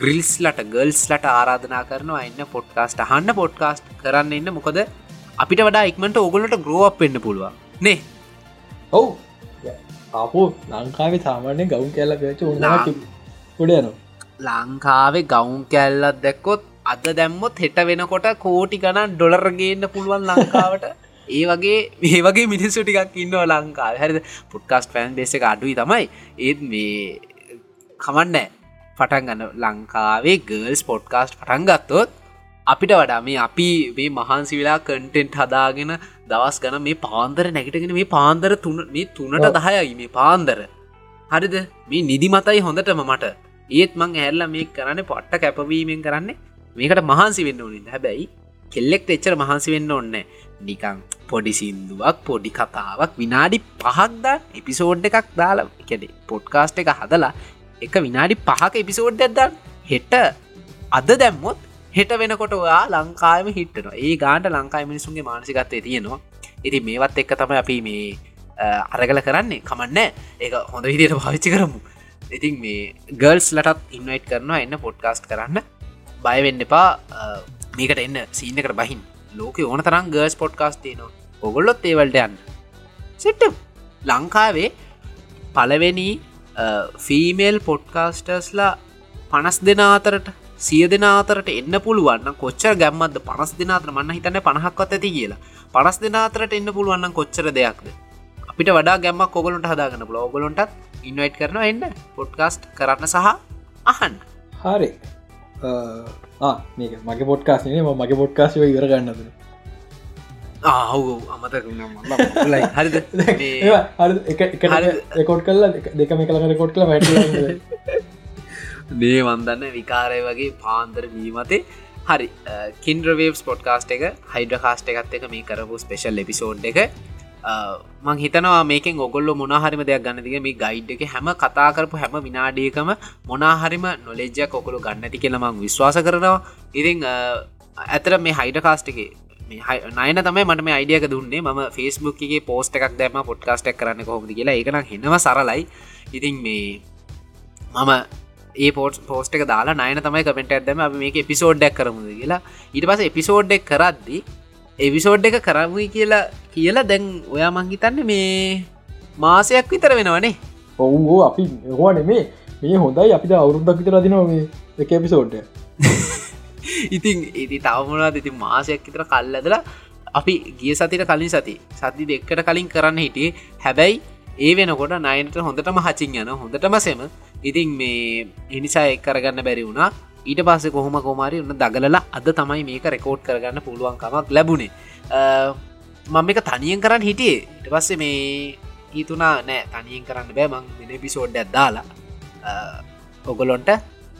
ග්‍රිල්ස්ලට ගල්ස්ලට ආරාධනා කරනවා එන්න පොඩ්කාස්ට අහන්න පොඩ්කාස්ට් කරන්න එන්න මොකද අපිට වඩා ඉක්මට ඔගොලට ග්‍රෝප් වෙන්න පුළුවන්. නේ? ඔව්. අපෝ ලංකාවේ සාමාන්‍ය ගවුන් කැල්ල පච උඩ යනවා. ලංකාවේ ගවුන් කැල්ලත් දැක්කොත් අද දැම්මොත් හෙට වෙනකොට කෝටි ගණන් ඩොලර්ගේන්න පුළුවන් ලංකාවට. ඒ වගේ මේ වගේ මිනිස්සු ටිකක් ඉන්නවා ලංකාව. හැරිද? පුට්කාස්ට පෑන් බේස එක අඩුයි තමයි. ඒත් මේ කමන්නෑ පටන් ගන්න ලංකාවේ ගර්ල්ස් පොඩ්කාස්ට් පටන් ගත්තොත් අපිට වඩා මේ අපි මේ මහන්සි වෙලා කන්ටෙන්ට් හදාගෙන දවස් ගන මේ පාන්දර නැගටගෙන මේ පාන්දර තුන මේ තුනට දහයයි මේ පාන්දර. හරිද? මේ නිදි මතයි හොඳටම මට. ඒත් මං ඇල්ල මේ කරන්න පොට්ට කැපවීමෙන් කරන්නේ. මේකට මහන්සි වෙන්න ඕනින් හැබැයි කෙල්ලෙක් එච්චර මහන්සි වෙන්න ඔන්න නිකං පොඩි සින්දුවක් පොඩි කතාවක් විනාඩි පහක්ද එපිසෝඩ් එකක් දාලා එකෙ පොඩ්කාස්ට් එක හදලා එක විනාඩි පහක එපිසෝඩ් ඇදන්න හෙට අද දැම්මොත් හෙට වෙනකොට ඔයා ලංකායම හිටන ඒ ගාන්ට ලංකායි මිනිසුන්ගේ මානසිකත්තේ තියෙනවා. ඉති මේවත් එක්ක තම අපි මේ අරගල කරන්නේ. කමන්න ඒ හොඳ විදියට භාවිච්චි කරමු. ඉතින් මේ ගර්ල්ස් ලටත් ඉන්නයිට් කරනවා එන්න පොඩ්කාස්ට් කරන්න. බයවෙන්න එපා. මේකට එන්න සීනකට බහින් ලෝක ඕන තරම් ගර්ස් පොඩ්කාස්ට තියනවා. ඔගොල්ලොත් ඒවල්ට යන්න. සිට්ට ලංකාවේ පලවෙනි ෆීමේල් පොඩ්කාස්ටර්ස්ලා පනස් දෙන අතරට සිය දෙන අතරට එන්න පුළුවන්න කොච්චර ගැම්මද පනස් දෙනාතර මන්න හිතන්න පණහක්වත් ඇති කියලා. පනස් දෙන අතරට එන්න පුළුවන්න කොච්චර දෙයක්ද? අපිට වඩා ගැම්මක් කොගලොට හදාගන්න බ්ලෝගලොන්ටත් ඉන්වයිට් කරන එන්න. පොඩ්කාස්ට් කරන්න සහ අහන් හරි. මේක මගේ පොට්කාස්නේ ම මගේ පොට්කාශය ඉවර ගන්නද? ආහු අමතක ලයි හරිද? එකොට් කල්ල දෙක මේ කලකට කොට් කල වැට මේ වන්දන්න විකාරය වගේ පාන්දර මීමතේ හරි කින්ද්‍රවේස් පොඩ්කාස්ට එක හයිඩ කාස්ට එකත් එක මේ කරපු ස්පේෂල් එපිසෝඩ් එක. මං හිතනවා මේකෙන් ඔගොල්ල මොනාහරිම දෙයක් ගන්නතික මේ ගයිඩ් එක හැම කතා කරපු හැම විනාඩියකම මොනාහරිම නොලෙජ්ජයක් ඔකොළු ගන්නති කියලා මං විශ්වාස කරනවා. ඉතිං ඇතර මේ හයිඩ කාස්ට එක නයන තමයි මට මේ අයිඩියක දුන්නේ. ම ෆස්බුක්ගේ පෝස්ට එකක් දැම පොඩ්කාස්ටක් කරන්න කොහොමද කියලා. ඒකන හෙනවා සරලයි. ඉතින් මේ මම ඒ පෝට් පෝස්ට එක දාලා නයන තමයි කමෙන්ට ඇදම මේක එපිසෝඩ්ඩක් කරමුද කියලා. ඊට පස එපිසෝඩ්ඩක් කරද්දි එවිසෝඩ් එක කරමුයි කියලා කියලා දැන් ඔයා මංහිතන්න මේ මාසයක් විතර වෙනවනේ ඔවුෝ අපි එහවාන මේ මේ හොඳයි අපිට අවුරුද්දක් විතර දිනවා මේ එක එපිසෝඩ්ඩ ඉතින් ඉති තවමුණද ඉතින් මාසයක් විතර කල්ලදලා අපි ගිය සතිට කලින් සති සති දෙක්කට කලින් කරන්න හිටියේ. හැබැයි ඒ වෙනකොට නයනට හොඳටම හචින් යන හොඳටම සෙම. ඉතින් මේ එනිසා එක් කරගන්න බැරි වුණා. ඊට පස්සේ කොහොම කොමාරි උන්න දගලලා අද තමයි මේක රෙකෝඩ් කරගන්න පුළුවන්කමක් ලැබුණේ. මම එක තනියෙන් කරන්න හිටියේ. ඉට පස්සේ මේ ඊතුනා නෑ තනියෙන් කරන්න බෑ. මං වෙන පිසෝඩ් ඇත්දාලා ඔගොලොන්ට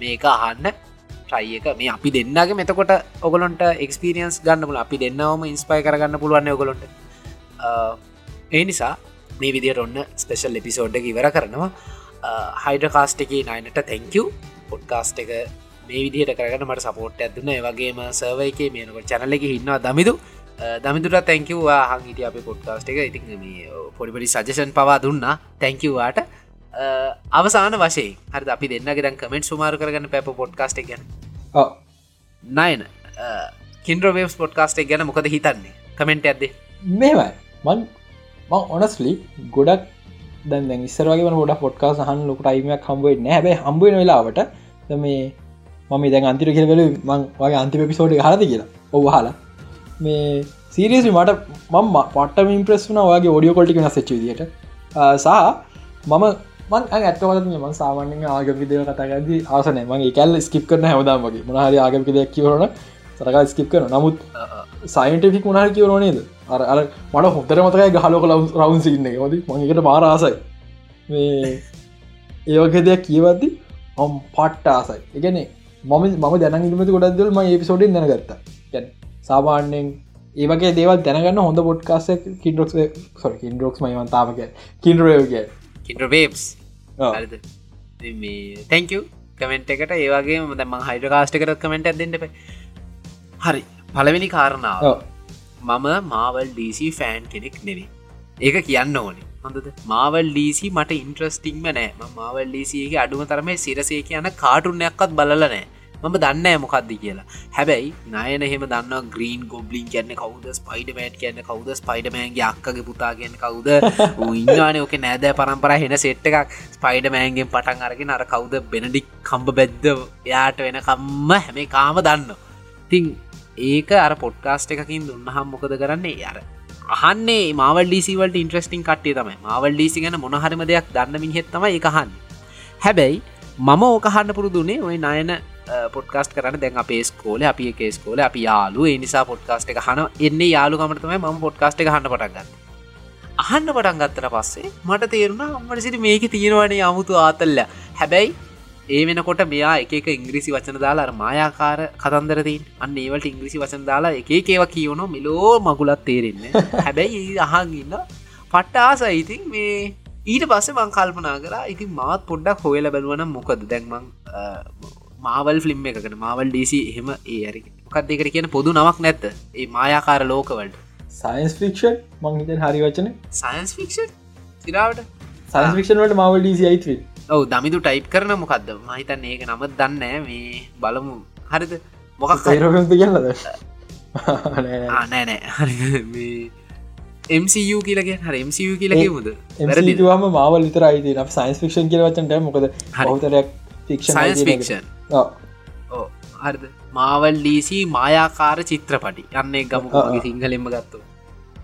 මේක අහන්න ට්‍රයි එක. මේ අපි දෙන්නගේ මෙතකොට ඔගොලොන්ට එක්ස්පිරියන්ස් ගන්නපුල අපි දෙන්නවම ඉන්ස්පයි කරගන්න පුළුවන් ඔගොලොන්ට ඒ නිසා මේ විදිට ඔන්න ස්පෙශල් එපිසෝඩ් ඉවර කරනවා. හයිඩ කාස්ට එක නයිනට තැංකව පොඩ්කාස්ට එක මේ විදිහට කරගන්න මට සපෝට් ඇත්දුන වගේම සර්ව එක මේනක චැනල එක හින්නවා දමිදු දමිතුට තැංකවවා හංගිට අප පොඩ්කාස්ට එක. ඉතින් පොඩිපඩි සජෂන් පවා දුන්නා. තැංකවවාට අවසාන වශය හරි අපි දෙන්නගේ දැන් කමෙන්ට් සුමාර කරගන්න පැප පොඩ්කාස්ට එක ගැන. නයන කින්ද්‍රවේස් පොඩ්කාස්ට ගැන මොකද හිතන්නේ? කමෙන්ට් ඇද මේමයි මන් මං ඔනස්ලි ගොඩක් දැන් ඉස්සරගේ ොඩ පොට්කා සහන් ලොක ටයිමයක් හම්බුවේ නැබැ හම්බුවෙන වෙලාවට මේ මම දැන් අන්තිර කියලගල මං වගේ අන්තිම පිසෝඩ් හරද කියලා. ඔව හලා මේ සීරියසි මට මම පට මින්ප්‍රෙස් වන වගේ ෝඩියෝ කොල්ටික නසච්ච දිට සහ මම මන් ඇත්වල ම සාමාන්‍යෙන් ආග විදය කතාගද ආසන මගේ කැල් ස්කිප් කරන හැවදාම් වගේ. මනහරි ආගමික දෙයක් කිවරන සරකා ස්කිප් කරන නමුත් සයින්ටිෆික් මොනහර කියවරනේද අර අර මට හොතර මතකයි ගහලෝක රවුන් සින්න ොද මගේට මාරාසයි මේ ඒවගේ දෙයක් කියවද්දි ඔම් පට්ට ආසයි. එකනේ මම ම දැන ඉමති ගොඩක්දල් ම පිසෝඩෙන් දැනගත්ත. ගැන සාමාන්‍යෙන් ඒවගේ දේවල් දැනගන්න හොඳ පොඩ්කාස කින්ඩොක්ස් සො කින්ඩොක්ස් මයිවන්තාවක කින්ඩරයෝගේ කින්ඩ්‍රවේස් තැංක කමෙන්ට් එකට ඒවගේ ම ම හයිඩ කාස්ට කරත් කමෙන්ට ඇදෙන්ට හරි. පලවෙනි කාරණාව. මම මාවල් DC ෆෑන් කෙනෙක් නෙවේ ඒක කියන්න ඕනේ. හොඳද? මාවල් DC මට ඉන්ට්‍රස්ටිංම නෑ. මාවල් DCගේ අඩුම තරමේ සිරසේ කියන කාටුන්නයක්වත් බලල නෑ. මම දන්න මොකක්ද කියලා. හැබැයි නයන එහෙම දන්න ග්‍රීන් ගොබ්ලින් කියන්න කවද? ස්පයිඩමෑට් කියන්න කවද? ස්පයිඩමෑන්ගේ අක්කගේ පුතා කියන්න කවුද? ඉන්නවාන ඕක නෑද පරම්පර හෙන සෙට් එකක්. ස්පයිඩමෑන්ගෙන් පටන් අරගෙන අර කවුද? බෙනඩික් කම්බ බැද්ද යාට වෙන කම්ම හැම කාම දන්න තිං ඒක අර පොඩ්කාස්ට එකකින් දුන්නහම් මොකද කරන්නේ? අර අහන්නේ මාවල් ඩීසිවලට ඉන්ට්‍රස්ටිං කට්ටිය තමයි. මාවල් ඩීසි ගැන මොනහරිම දෙයක් දන්න මිහෙත් තම එකහන්න හැබැයි මම ඕකහන්න පුරුදුනේ ඔය නයන පොඩ්කාස්ට කරන දැන් අපේ ස්කෝල අපි එකේ ස්කෝල අපි යාලු නිසා පොඩ්කාස්ට එක හන එන්නේ යාලුකමටතමයි ම පොඩ්කාස්ට එක හන්න පටන්ගන්න අහන්න පටන් ගත්තර පස්සේ මට තේරුණා අම්මට සිට මේක තියෙනවනේ අමුතු ආතල්ල. හැබැයි ඒ වෙනකොට මෙයා එක ඉංග්‍රිසි වචන දාලා මායාකාර කතන්දරතින් අන්න ඒවලට ඉංග්‍රිසි වචන දාලා එක ඒව කියවන මිලෝ මගුලත් තේරෙන්න හැබැයි අහගන්න පට්ටාස ඉතින් මේ ඊට පස්සේ මං කල්පනා කරා ඉතින් මාත් පොඩ්ඩක් හොයල බැලුවන මොකද? දැන්මං මාවල් ෆිල්ම් එකකට මාවල් ඩීසි එහෙම ඒ ඇරි මොකක් දෙකට කියන පොදු නමක් නැත්ත. ඒ මායාකාර ලෝකවලට සයින්ස් ෆික්ෂන් මංහිතන් හරි වචන. සයින්ස් ෆික්ෂන් සිරාවට සයින්ස් ෆික්ෂන්වට මවල් ඩීසි අයිත්වී ඔව දමිදු ටයිප් කරන මොකක්ද මහිතන් ඒක නමත් දන්න මේ බලමු. හරිද? මොකක් සයිරගත කියන්නද නෑනෑ හරි. MCU කියලගේ හර MCU කියලගේමුද ම මාවල් විතර අයිති සයින්ස් ෆික්ෂන් කියවචන්ට මොකද? සයින්ස් ෆික්ෂන් හරිද? මාවල් ඩීසි මායාකාර චිත්‍රපටි. යන්නේ ගමගේ සිංහලෙම ගත්තු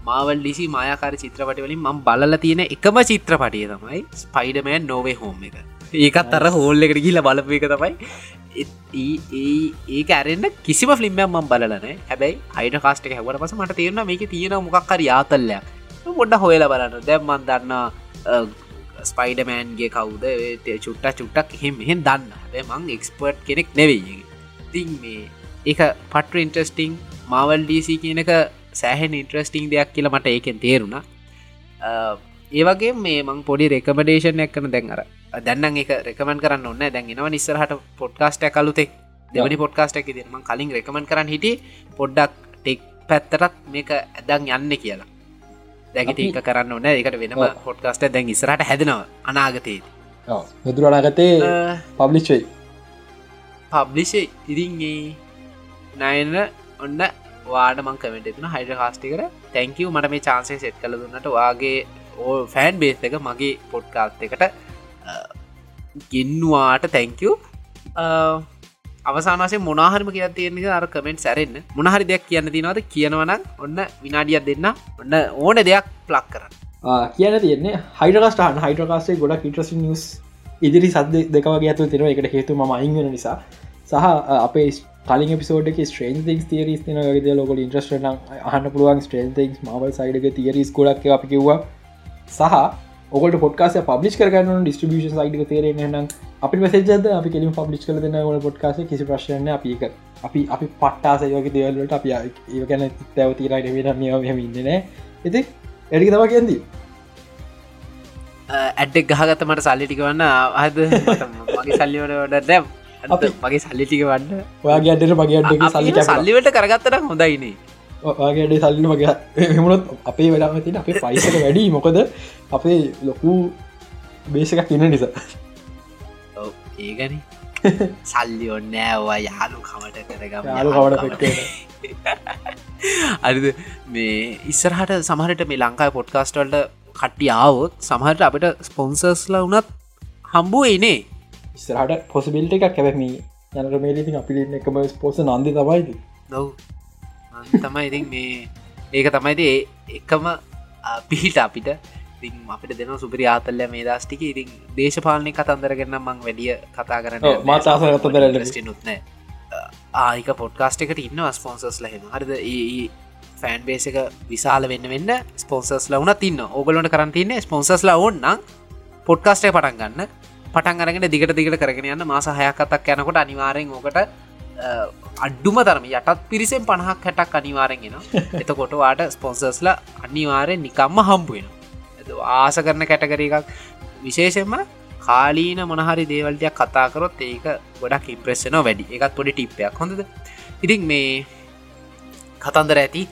මාවල් ඩිසි මායාකාර චිත්‍රපටි වලින් මම් බලල තියෙන එකම චිත්‍රපටිය තමයි ස්පයිඩමෑන් නොවේ හෝම එක. ඒකත් අර හෝල් එකට ගිල බලපු එක තමයි. ඒක ඇරෙන්න්න කිසිම ෆිල්ම්ම මම් බලන හැබැයි හයිට කාස්ට හැවට පස මට තියෙන මේක තියෙන මොකක්කර යාතල්ලයක් ගොඩ හොයල බලන්න. දැම්මන් දන්න ස්පයිඩමෑන්ගේ කවුද? චුට්ට චුට්ටක් එහෙම එහෙන් දන්න හැබැ මං එක්ස්පර්ට් කෙනෙක් නෙවෙයි. තින් මේ ඒක පට්‍ර ඉන්ට්‍රස්ටිං මාවල් ඩීසි කියන එක සෑහෙන් ඉන්ට්‍රස්ටිං දෙයක් කියලා මට ඒකෙන් තේරුණා. ඒවගේ මේ මං පොඩි රෙකමඩේෂන්යක් කන දැන් අර දැන්න එක රෙකමන් කරන්න ඔන්න දැන් එනවා නිස්සරහට පොඩ්කාස්ට කලුතෙක් දෙවනි පොඩ්කාස්ට එක දීම කලින් රෙකමන් කරන්න හිටි පොඩ්ඩක් ටෙක් පැත්තරත් මේක ඇදන් යන්න කියලා. දැකට ඒක කරන්න ඕන එකට වෙනම හොට්කාස්ට දැන් ඉස්රට හැදෙනවා අනාගතයේද. මෙදුරනාගතේ පබ්ලිච්චයි පබ්ලිෂේ ඉරින්ගේ නයන ඔන්න වාඩ මං කමෙන්ට තුන හයිඩ කාස්ටිකර තැංකව මට මේ චාන්සේ සෙට් කළ දුන්නට වාගේ ඕ ෆෑන් බේස් එක මගේ පොඩ්කාස්ට එකට ගෙන්වාට තැංකව අවසානසේ මොනාහරම කිය තියෙන අර කමෙන්ට් සැරෙන්න්න මොනහරි දෙයක් කියන්න තිනවද කියනවන ඔන්න විනාඩියක් දෙන්න. ඔන්න ඕන දෙයක් ප්ලක් කරන්න. කියන තියන්නේ හයිඩකස්ටාන් හයිඩකාස්සේ ගොඩක් ඉට්‍රසි නිස් ඉදිරි සද දෙකවගේ ඇතු තිෙන එකට හේතු ම අයිගෙන නිසා. සහ අපේ කලින් පිසෝඩ ස්ට්‍රේන් ක් තේරස් තින ගේ ලොක ඉන්ට්‍රස්ට අහන්න පුළුවන් ස්ට්‍රේන් ක් මවල් සයිඩක තිේරස් ගොඩක් අපි කිව්වා. සහ ඔකට පොට්කාස පබ්ලිස් කරන්න ඩිස්ට්‍රිියෂන් සයිඩක තේරෙන අපි මසේජද අපි කෙලින් පබ්ලිස් කල දෙන්න ල පොට්කාස කිසි ප්‍රශ්න අපික අපි අපි පට්ටාසයෝක දේවල්ලට අපි ඒ ගැන තැව තීරට වෙන නියම ඉන්නන ඇති එඩි තම කියන්දී ඇඩ්ඩෙක් ගහගත මට සල්ලිටික වන්න. අහද මගේ සල්ලිවට වඩ දැම් මගේ සල්ලිටික වන්න. ඔයාගේ අඩට මගේ අඩ සල්ලි සල්ලිවට කරගත්තට හොඳයිනේ. ඔයාගේඩේ සල්ලි මගේ එමුණොත් අපේ වැඩම තින අපේ පයිසක වැඩි. මොකද අපේ ලොකු බේසකක් තින්න නිසා. ඒගන සල්ලි ඔන්නෑවා යාලු කමට කරගම යාලු කවට අරිද මේ ඉස්සරහට සමහට මේ ලංකායි පොඩ්කාස්ටල්ට කට්ටි ආවොත් සමහට අපට ස්පොන්සර්ස්ලා වනත් හම්බුව එනේ ඉස්සරහට පොසිබිල්ට එකක්. කැවැම යනට මේලිති අපිලි එකම ස්පෝස නන්දි තමයිද දව් තමයි ඉතින් මේ ඒක තමයිද එකම පිහිට අපිට. ඉතින් අපිට දෙන සුපරි ආතල්ල මේ දස්ටික ඉතින් දේශපාලනය කතන්දරගන්න මං වැඩිය කතා කරන්න මාතාස කතදර නුත්නෑ ආයික පොඩ්කාස්ට එකට ඉන්න ස්පොන්සස් ලහෙම හරිද? ෆෑන් බේස එක විශාල වෙන්න වෙන්න ස්පොන්සස් ලවුන තින්න ඕගලොට කරන්තින්න ස්පොන්සස්ලා ඔන්නම් පොඩ්කාස්ටේ පටන් ගන්න පටන් අරගෙන දිගට දිගට කරගෙන යන්න මාස හයකතක් යනකොට අනිවාරෙන් ඕකට අඩ්ඩුම තරම යටත් පිරිසෙන් පණහක් හැටක් අනිවාරෙන්ගෙන එතකොට වාට ස්පොන්සස්ලා අනිවාරෙන් නිකම්ම හම්බුවෙන ආස කරන කැටකර එකක්. විශේෂෙන්ම කාලීන මොනහරි දේවල්ටයක් කතාකරොත් ඒක ගොඩක් ඉම්ප්‍රෙස්සනෝ වැඩි. එකත් පොඩි ටිප්පයක් හොඳද? ඉතින් මේ කතන්දර ඇති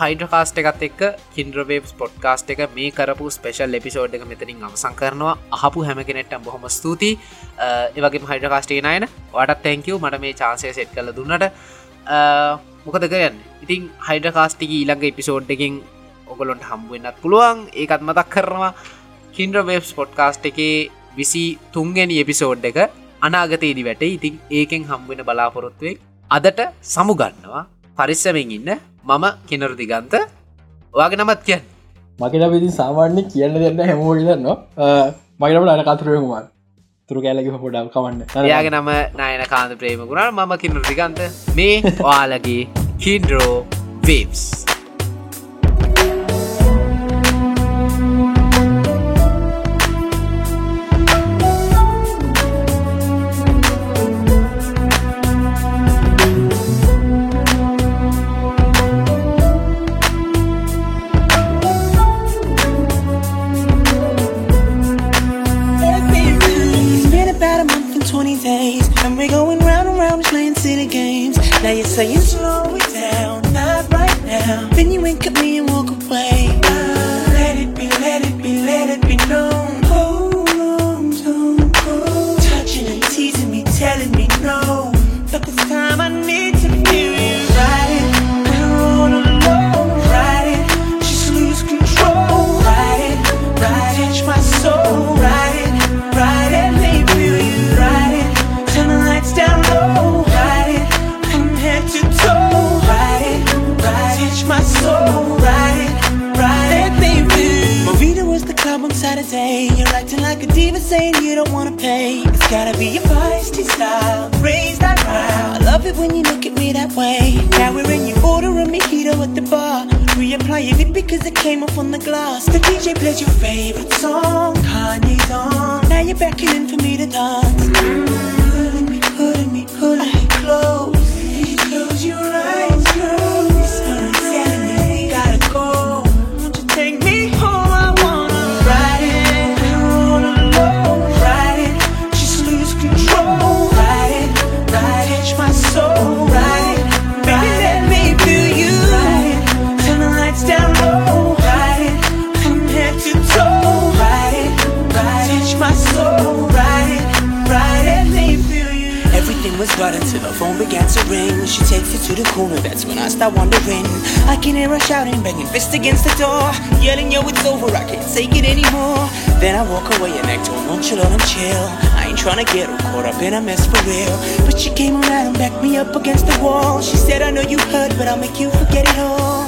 හයිඩකාස්ට එකත් එක් කින්ද්‍රවේබ් පොඩ්කාස්ට එක මේ කරපු ස්පේෂල් එපිසෝඩ් එක මෙතනින් අවසං කරනවා. අහපු හැම කෙනෙට්ටම් බොහොම ස්තුති ඒවගේ හයිඩකාස්ටේ නයන වටත් තැංකව මට මේ චාන්සය සෙට් කල දුන්නට. මොකද කරන්න? ඉතින් හයිඩකාස්ටික ඊළඟ එපිසෝඩ් එකින් ඔගොලොන්ට හම්බුවෙන්න්නත් පුළුවන්. ඒකත් මතක් කරනවා. කින්ද්‍රවේබ් පොඩ්කාස්ට එකේ විසි තුන්ගනි එපිසෝඩ් එක අනාගතයේදි වැට. ඉතින් ඒකෙන් හම්බුවෙන බලාපොරොත්තුවෙක් අදට සමුගන්නවා පරිස්සමෙන් ඉන්න මම කෙනර දිගන්ත. ඔයාගේ නමත් කියන්න. මකට විදි සාමාන්‍ය කියන්න දෙන්න හැමෝගන්න මගට අන කතුරුවකුමාර තුරු කෑලක පොඩක් කවන්න එයාගේ නම නයන කාන්ත ප්‍රේමකුණා මම කිනර දිගන්ත. මේ ඔයාලගේ කින්ඩරෝ වේබ්ස් right. Then you wink at me and walk away. I start wondering. I can hear her shouting, banging fist against the door, yelling, Yo, it's over, I can't take it anymore. Then I walk away and act all nonchalant and chill. I ain't trying to get her caught up in a mess for real. But she came around and backed me up against the wall. She said, I know you heard, but I'll make you forget it all.